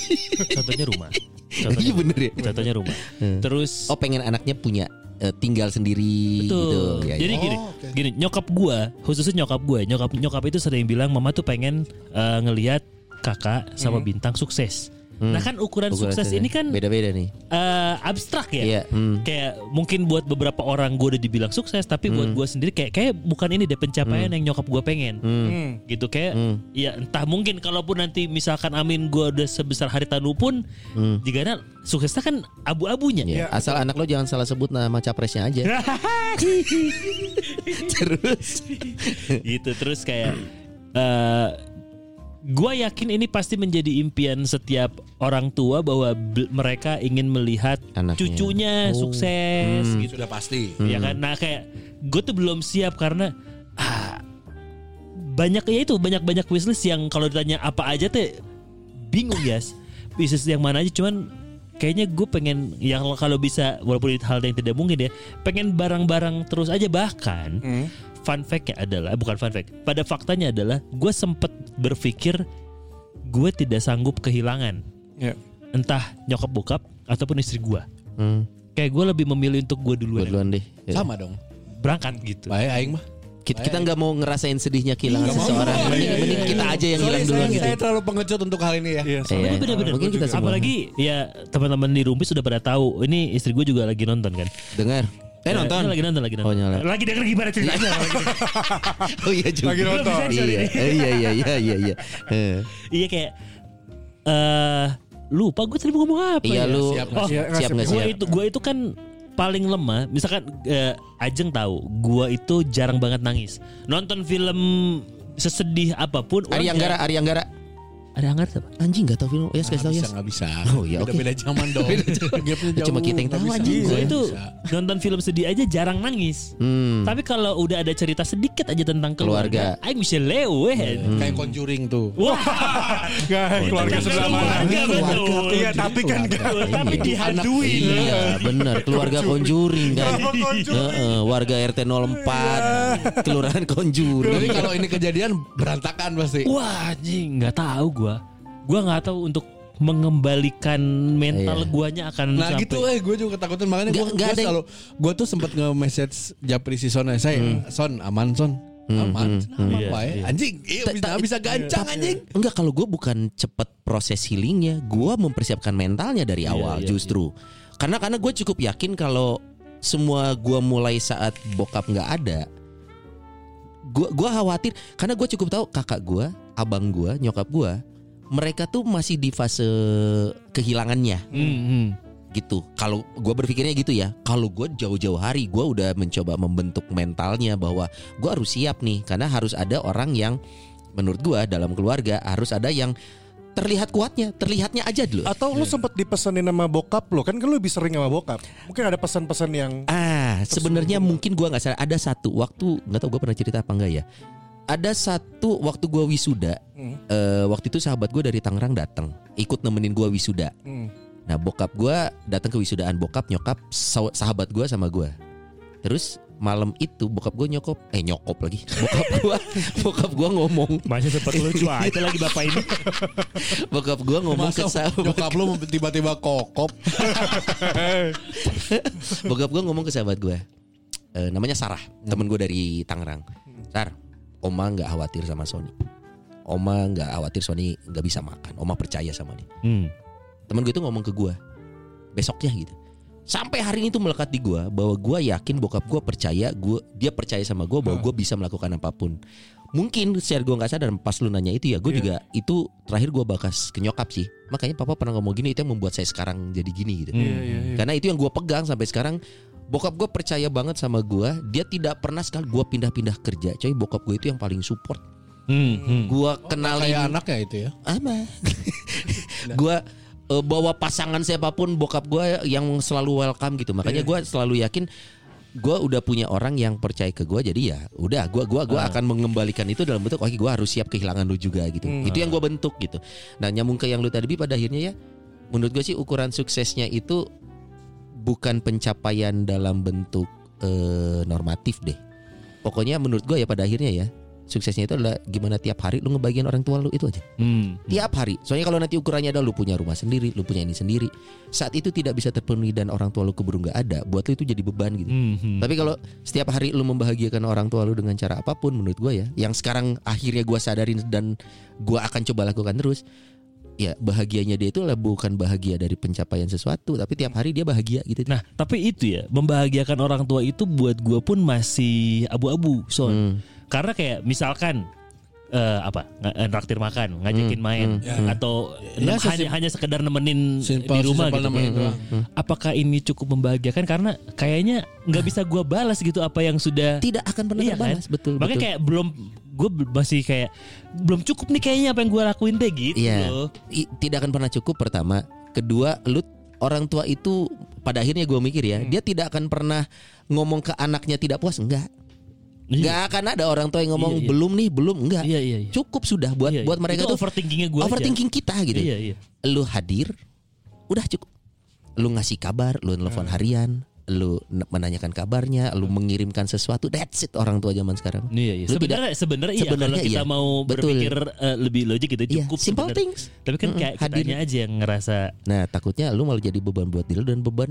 contohnya rumah. Iya Contohnya, bener ya. contohnya rumah. Terus Oh pengen anaknya punya eh, tinggal sendiri Betul. gitu. Ya, Jadi ya. gini, gini nyokap gua, khususnya nyokap gua, nyokap nyokap itu sering bilang mama tuh pengen eh, ngelihat kakak sama bintang sukses. Nah kan ukuran, Ukuran sukses ini kan beda-beda nih. eh, abstrak ya. Iya, hmm. Kayak mungkin buat beberapa orang gue udah dibilang sukses, tapi buat gue sendiri kayak kayak bukan ini deh pencapaian yang nyokap gue pengen. Hmm. Gitu kayak ya entah mungkin kalaupun nanti misalkan amin gue udah sebesar hari tanu pun jika suksesnya kan abu-abunya. Ya, asal anak lo jangan salah sebut nama capresnya aja. Terus gitu terus kayak eh gue yakin ini pasti menjadi impian setiap orang tua bahwa mereka ingin melihat Anaknya. cucunya sukses gitu. Sudah pasti. ya kan? Nah kayak gue tuh belum siap karena ah, banyak ya itu banyak banyak wishlist yang kalau ditanya apa aja teh bingung ya wishlist yang mana aja cuman kayaknya gue pengen yang kalau bisa walaupun itu hal yang tidak mungkin ya pengen barang-barang terus aja bahkan fun fact adalah bukan fun fact pada faktanya adalah gue sempet berpikir gue tidak sanggup kehilangan Ya. entah nyokap bokap ataupun istri gue hmm, kayak gue lebih memilih untuk gue gua duluan duluan deh. Ya. Sama dong. berangkat gitu Baik aing mah. Kita kita nggak mau ngerasain sedihnya kehilangan seseorang. Mending, mending kita aja yang hilang duluan saya, gitu. saya terlalu pengecut untuk hal ini ya. Iya, Iya, bener-bener. mungkin kita semua. Apalagi ya teman-teman di Rumpis sudah pada tahu. Ini istri gue juga lagi nonton kan. dengar. Eh nonton. lagi nonton, lagi nonton. Oh, nyala. Lagi denger gimana ceritanya. Oh iya juga. Lagi nonton. Iya, iya, iya, iya, iya, iya. Iya kayak eh lupa gue tadi mau ngomong apa Iya ya? lu Siap Oh, siap gue siap? itu gue itu kan paling lemah. Misalkan eh, Ajeng tahu, gue itu jarang banget nangis. Nonton film sesedih apa pun. orang Arianggara, jarang- Arianggara. Ada anggar apa? Anjing nggak tahu film. Ya, Nggak sekali tahu ya. nggak bisa. Oh, iya, oke. Beda-beda zaman dong. Jauh. Cuma kita yang tahu bisa. anjing. Gue Iya, itu bisa. nonton film sedih aja jarang nangis. Hmm. Tapi kalau udah ada cerita sedikit aja tentang Keluarga. keluarga, Aing bisa lewe. Kayak conjuring tuh. Wah, Enggak, keluarga sebelah mana? Iya, tapi kan tapi dihaduin. Iya, benar. Keluarga Conjuring kan. Warga RT 04, kelurahan Jadi Conjuring. kalau ini kejadian berantakan pasti. Wah, anjing nggak tahu gua. Gua nggak tahu untuk mengembalikan mental Iya. guanya akan Nah sampai. gitu eh gue juga ketakutan makanya gue yang- selalu gue tuh sempat nge-message Japri si Son saya Hmm. Son aman Son Aman. Aman Iya, wae. iya. Anjing, iya bisa bisa gancang anjing. Enggak kalau gue bukan cepet proses healingnya, gue mempersiapkan mentalnya dari Iya, awal iya, justru. Karena karena gue cukup yakin kalau semua gue mulai saat bokap nggak ada, gue gua khawatir karena gue cukup tahu kakak gue, abang gue, nyokap gue, mereka tuh masih di fase kehilangannya Hmm, hmm. gitu. Kalau gue berpikirnya gitu ya. Kalau gue jauh-jauh hari gue udah mencoba membentuk mentalnya bahwa gue harus siap nih karena harus ada orang yang menurut gue dalam keluarga harus ada yang terlihat kuatnya, terlihatnya aja dulu. Atau lu sempet dipesenin sama bokap lo kan kan lu lebih sering sama bokap. Mungkin ada pesan-pesan yang Ah, sebenarnya mungkin gua nggak salah. Ada satu waktu nggak tahu gue pernah cerita apa enggak ya. Ada satu waktu gua wisuda, eh, waktu itu sahabat gue dari Tangerang datang, ikut nemenin gua wisuda. Hmm. Nah bokap gua datang ke wisudaan bokap nyokap saw- sahabat gua sama gua. Terus malam itu bokap gue nyokop, eh nyokop lagi. Bokap gua, bokap gua ngomong, Masih sempat lucu aja lagi bapak ini. bokap gua ngomong ke Masa sahabat, nyokap lu tiba-tiba kokop. bokap gua ngomong ke sahabat gue, Eh, namanya Sarah, temen gue dari Tangerang. Sar, Oma nggak khawatir sama Sony. Oma nggak khawatir Sony nggak bisa makan. Oma percaya sama dia. Hmm. Temen gue itu ngomong ke gue besoknya gitu. Sampai hari ini tuh melekat di gue bahwa gue yakin bokap gue percaya gue dia percaya sama gue bahwa gue bisa melakukan apa pun. Mungkin secara gue nggak sadar pas lu nanya itu ya gue juga itu terakhir gue bakas ke nyokap sih. Makanya papa pernah ngomong gini itu yang membuat saya sekarang jadi gini gitu. Karena itu yang gue pegang sampai sekarang. Bokap gue percaya banget sama gue. Dia tidak pernah sekali gue pindah-pindah kerja. Coy bokap gue itu yang paling support. Hmm, hmm. Gue kenalin Kayak anaknya itu ya. apa? gua eh, bawa pasangan siapa pun bokap gue yang selalu welcome gitu. Makanya gua selalu yakin gua udah punya orang yang percaya ke gua jadi ya udah gua gua gua akan mengembalikan itu dalam bentuk oke gua harus siap kehilangan lu juga gitu. Itu yang gua bentuk gitu. Nah, nyambung ke yang lu tadi Bi, pada akhirnya ya menurut gue sih ukuran suksesnya itu bukan pencapaian dalam bentuk eh, normatif deh. Pokoknya menurut gue ya pada akhirnya ya suksesnya itu adalah gimana tiap hari lu ngebagian orang tua lu itu aja Hmm. tiap hari. Soalnya kalau nanti ukurannya adalah lu punya rumah sendiri, lu punya ini sendiri, saat itu tidak bisa terpenuhi dan orang tua lu keburu nggak ada, buat lu itu jadi beban gitu. Hmm, hmm. Tapi kalau setiap hari lu membahagiakan orang tua lu dengan cara apa pun, menurut gue ya, yang sekarang akhirnya gue sadarin dan gue akan coba lakukan terus, ya bahagianya dia itu adalah bukan bahagia dari pencapaian sesuatu, tapi tiap hari dia bahagia gitu. Nah, tapi itu ya, membahagiakan orang tua itu buat gue pun masih abu-abu, son. Hmm. Karena kayak misalkan eh, apa nggak eh, traktir makan, ngajakin main, atau Ya, nem- sesim- hanya hanya sekedar nemenin Simple- di rumah gitu. nemenin doang. Apakah ini cukup membahagiakan? Karena kayaknya nggak bisa gue balas gitu apa yang sudah Tidak akan pernah Iya terbalas, kan? betul. Makanya betul. kayak belum gue masih kayak belum cukup nih kayaknya apa yang gue lakuin deh gitu Iya. loh. I- tidak akan pernah cukup pertama. Kedua, lu orang tua itu pada akhirnya gue mikir ya, Hmm. dia tidak akan pernah ngomong ke anaknya tidak puas, enggak. Iya. Enggak akan ada orang tua yang ngomong Iya, iya. belum nih, belum enggak. Iya iya iya. Cukup sudah buat Iya, buat iya. mereka Itu tuh overthinkingnya gue overthinking kita gitu. Iya iya. Lu hadir, udah cukup. Lu ngasih kabar, lu Hmm. nelfon harian, lu menanyakan kabarnya, lu mengirimkan sesuatu. That's it orang tua zaman sekarang. Iya, iya. Lu Sebenarnya sebenarnya iya sebenarnya kalau kita iya. mau Betul. berpikir eh, lebih logik gitu Iya, cukup simple sebenarnya. things. Tapi kan Mm-mm, kayak hadir. kitanya aja yang ngerasa Nah takutnya lu malah jadi beban buat diri lu dan beban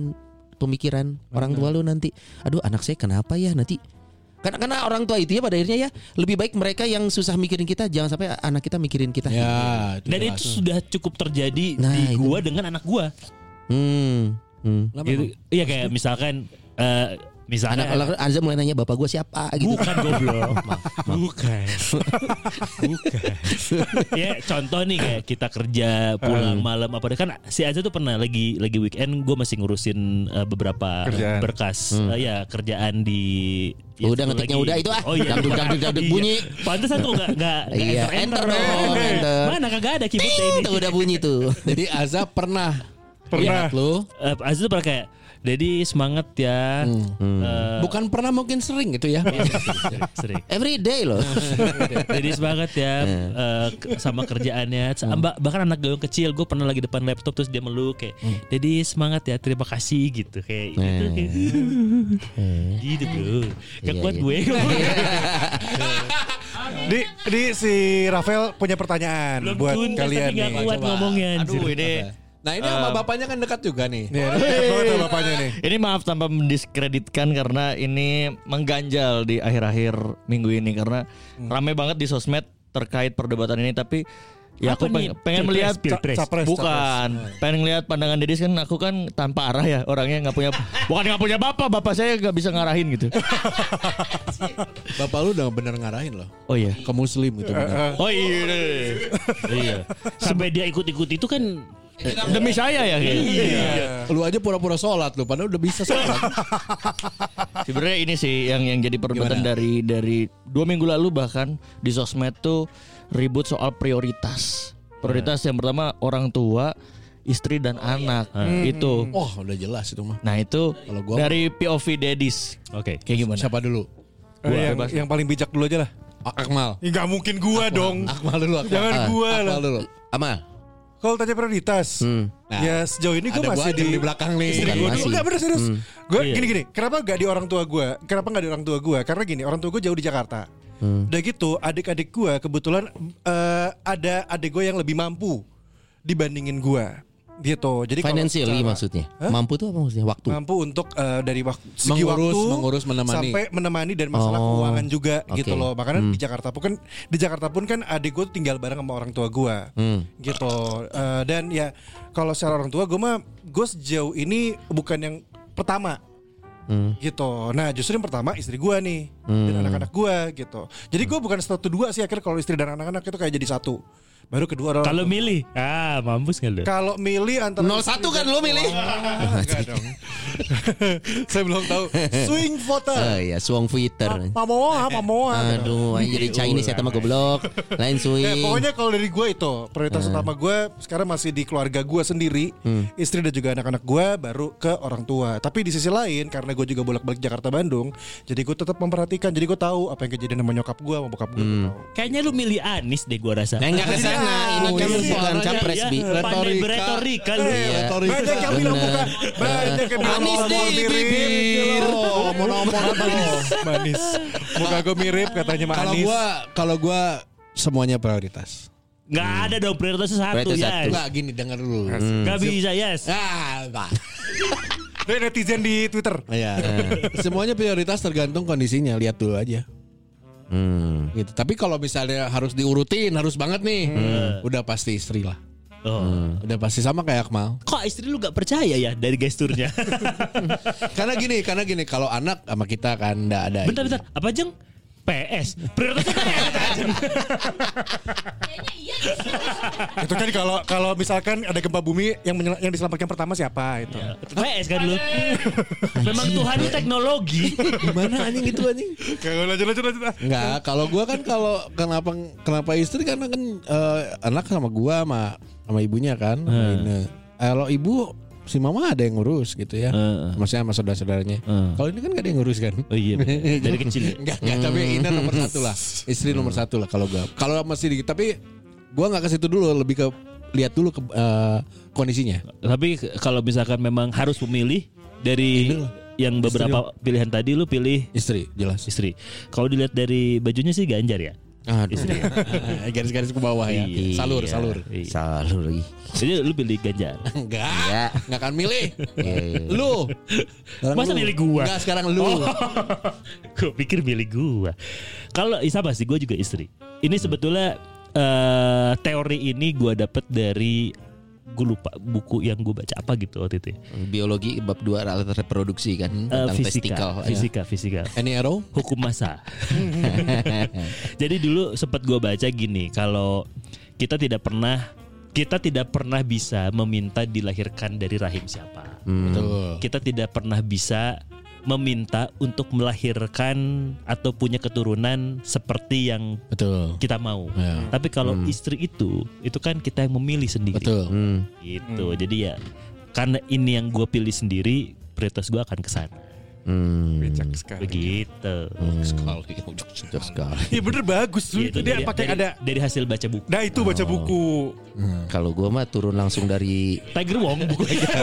pemikiran orang tua lu nanti. Aduh anak saya kenapa ya nanti. Karena, karena orang tua itu ya pada akhirnya ya lebih baik mereka yang susah mikirin kita jangan sampai anak kita mikirin kita. Ya, itu dan jelas. itu sudah cukup terjadi Nah, di itu. gua dengan anak gua. Hmm. Hmm. Gitu. Iya kayak misalkan eh misalnya Anak Arza mulai nanya bapak gue siapa gitu. Bukan goblok. Bukan. Bukan. ya contoh nih kayak kita kerja pulang malam apa kan si Aza tuh pernah lagi lagi weekend gue masih ngurusin eh, beberapa Kerjaan. berkas eh, ya kerjaan di ya, Udah itu ngetiknya lagi. udah itu ah. Oh iya. Dangdut, dangdut, dangdut, Iya. bunyi. Pantesan tuh enggak enggak Iya, enter dong, enter. Mana kagak ada keyboard Ting, ini. tuh udah bunyi tuh. Jadi Azab pernah Pernah. lihat lu Eh, Aza tuh pernah kayak Dedi semangat ya. Eh, bukan pernah mungkin sering gitu ya. sering, sering. Every day loh. Jadi semangat ya ke- sama kerjaannya. Ba- Bahkan anak gue kecil, gue pernah lagi depan laptop terus dia meluk kayak, jadi semangat ya, terima kasih gitu kayak gitu. kayak, gitu bro. Gak Iya, kuat iya. gue. Di, di si Rafael punya pertanyaan Belum buat tuntas kalian tapi gak nih. kuat ngomongnya. anjir. Aduh ini Nah ini sama bapaknya kan dekat juga nih. Dekat banget sama bapaknya nih. Ini maaf tanpa mendiskreditkan karena ini mengganjal di akhir-akhir minggu ini karena rame banget di sosmed terkait perdebatan ini tapi ya Apa aku nih? pengen, melihat pilpres. Capres, bukan pengen lihat pandangan Dedis kan aku kan tanpa arah ya orangnya nggak punya bukan nggak punya bapak bapak saya nggak bisa ngarahin gitu Bapak lu udah bener ngarahin loh. oh iya Ke muslim gitu bener. oh iya iya. Sampai dia ikut-ikut itu kan demi saya ya kayaknya Lu aja pura-pura sholat lu, padahal udah bisa sholat. Sebenarnya ini sih yang yang jadi perdebatan Gimana? dari dari dua minggu lalu bahkan di sosmed tuh ribut soal prioritas. Prioritas yang pertama orang tua, istri dan anak itu. Oh udah jelas itu mah. Nah itu Kalau gua- dari POV Dedis Oke. kayak gimana? Siapa dulu? Eh, yang, bebas. yang paling bijak dulu aja lah. Akmal. Ya, Nggak mungkin gua dong. Akmal dulu. Akmal. Jangan Ah, gua lah. Akmal dulu. Amal. Kalau tanya prioritas, Hmm. Nah, ya sejauh ini gue masih di, di belakang nih. Istri Kan gue masih. dulu Enggak bener serius Hmm. Gue Iya. gini-gini Kenapa gak di orang tua gue Kenapa gak di orang tua gue Karena gini Orang tua gue jauh di Jakarta Hmm. Udah gitu Adik-adik gue Kebetulan eh, Ada adik gue yang lebih mampu Dibandingin gue Gitu Jadi Financially secara- maksudnya. Hah? Mampu tuh apa maksudnya? Waktu. Mampu untuk eh, Dari waktu Segi Mengurus- waktu mengurus, menemani. Sampai menemani Dan masalah Oh, keuangan juga Gitu oke. loh Makanya Hmm. di Jakarta pun kan Di Jakarta pun kan Adik gue tuh tinggal bareng sama orang tua gue Hmm. gitu Eh, dan ya kalau secara orang tua gue mah gue sejauh ini bukan yang pertama Hmm. gitu nah justru yang pertama istri gue nih dan Hmm. anak-anak gue gitu jadi gue bukan satu dua sih akhirnya kalau istri dan anak-anak itu kayak jadi satu baru kedua orang Kalau milih, ah mampus nggak lu? kalau milih antara 01 kan lo milih? Enggak dong saya belum tahu swing voter Oh iya, suang Twitter. Pamoa, Pamoa. Aduh, anjir jadi Chinese ya sama goblok. Lain Ya, swing. pokoknya kalau dari gue itu prioritas utama gue sekarang masih di keluarga gue sendiri, istri dan juga anak-anak gue, baru ke orang tua. Tapi di sisi lain karena gue juga bolak-balik Jakarta Bandung, jadi gue tetap memperhatikan. Jadi gue tahu apa yang kejadian sama nyokap gue, sama bokap gue. gue tahu. Kayaknya lu milih Anis deh gua rasa. Nah, enggak sana. Ini kan iya, bukan capres Iya, bi. Pandai beretorika lu. Eh, Iya. Banyak yang bilang bukan, banyak yang bilang Manis deh, mirip. bibir. Oh, mau nomor apa lo? Manis. Muka gue mirip katanya Kalau manis. gua kalau gua semuanya prioritas. Nggak ada dong prioritasnya satu Prioritas ya. satu. Enggak gini denger dulu. Nggak bisa yes. Ah, enggak. Netizen di Twitter. Iya. Semuanya prioritas tergantung kondisinya, lihat dulu aja. Hmm. Gitu. Tapi kalau misalnya harus diurutin, harus banget nih. Udah pasti istri lah. Oh. Udah pasti sama kayak Akmal. Kok istri lu gak percaya ya dari gesturnya? Karena gini, karena gini kalau anak sama kita kan enggak ada. bentar bentar, apa jeng? PS. Prioritasnya kan iya. Itu kan kalau kalau misalkan ada gempa bumi yang menyel- yang diselamatkan pertama siapa itu. PS kan lu. Memang Tuhan itu teknologi. Gimana anjing itu anjing? Gak lanjut lanjut lanjut. Enggak, kalau gua kan kalau kenapa kenapa istri karena kan eh, anak sama gua sama sama ibunya kan. sama Ine. Kalau ibu si mama ada yang ngurus gitu ya. Heeh. Maksudnya sama saudara-saudaranya. Heeh. Kalau ini kan gak ada yang ngurus kan. Oh iya, dari kecil. ya? Enggak, enggak, tapi ini nomor satu lah. Istri nomor satu lah kalau gua. Kalau masih di, tapi gua nggak ke situ dulu, lebih ke lihat dulu ke eh, kondisinya. Tapi kalau misalkan memang harus memilih dari yang beberapa pilihan tadi lu pilih Istri, jelas. istri. Kalau dilihat dari bajunya sih Ganjar ya. Aduh. Garis-garis ke bawah ya. Iya. Salur, salur. Iya. Salur lagi. Jadi lu pilih Ganjar. Enggak. Ya. Enggak akan milih. Iya, iya. Lu. Sekarang Masa lu. milih gua? Enggak, sekarang lu. gue pikir milih gua. Kalau sama sih gue juga istri. Ini sebetulnya eh, teori ini gua dapet dari gue lupa buku yang gue baca apa gitu waktu itu. ya. Biologi bab 2 alat reproduksi kan tentang fisika, testikel. fisika, fisika. Any arrow? Hukum masa. Jadi dulu sempat gue baca gini, kalau kita tidak pernah kita tidak pernah bisa meminta dilahirkan dari rahim siapa. Betul. Kita tidak pernah bisa meminta untuk melahirkan atau punya keturunan seperti yang Betul. kita mau. Ya. Tapi kalau istri itu, itu kan kita yang memilih sendiri. Betul. Hmm. Gitu. Jadi ya karena ini yang gue pilih sendiri, prioritas gue akan ke sana. Hmm. Bijak sekali. Begitu. Sekali. Cocok sekali. Iya bener bagus tuh. Ya, itu dia pakai dari, ada. dari hasil baca buku. Nah itu baca buku. Kalau gua mah turun langsung dari Tiger Wong buku aja.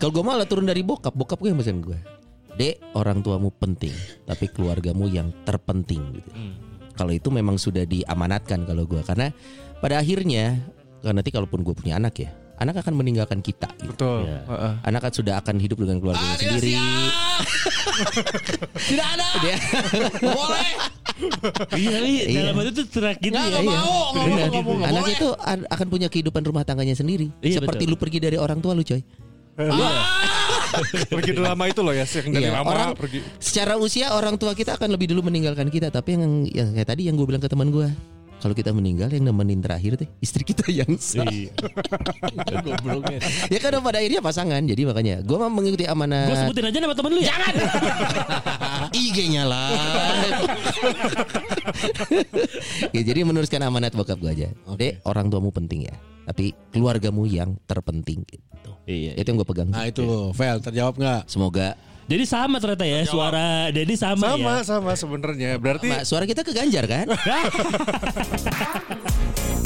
Kalau gue malah turun dari bokap, bokap gue yang pesan gue. Dek, orang tuamu penting, tapi keluargamu yang terpenting gitu. Kalau itu memang sudah diamanatkan kalau gue, karena pada akhirnya nanti kalaupun gue punya anak ya, anak akan meninggalkan kita. Gitu. Betul. Iya. Heeh. Anak kan sudah akan hidup dengan keluarganya sendiri. Tidak ada. Dia, Boleh. Iya, tapi Iya. dalam itu tuh terak gitu Nggak, ya. nggak Iya. mau, mau, Anak boleh. itu akan punya kehidupan rumah tangganya sendiri. Iya, Seperti betul. lu pergi dari orang tua lu coy. Pergi udah lama itu loh ya, yang dari Iya, lama orang pergi. secara usia orang tua kita akan lebih dulu meninggalkan kita. Tapi yang yang kayak tadi yang gue bilang ke teman gue, kalau kita meninggal yang nemenin terakhir teh istri kita yang sah. Iya. ya kan pada akhirnya pasangan. Jadi makanya gue mau mengikuti amanah. Gue sebutin aja nama temen lu ya. Jangan. IG-nya lah. ya, jadi meneruskan amanat bokap gue aja. Dek, orang tuamu penting ya. Tapi keluargamu yang terpenting gitu. Iya. Itu yang gue pegang. Nah itu, Vel terjawab nggak? Semoga Jadi sama ternyata ya suara Dedi sama, Sama ya. sama sebenarnya. Berarti suara kita ke Ganjar kan?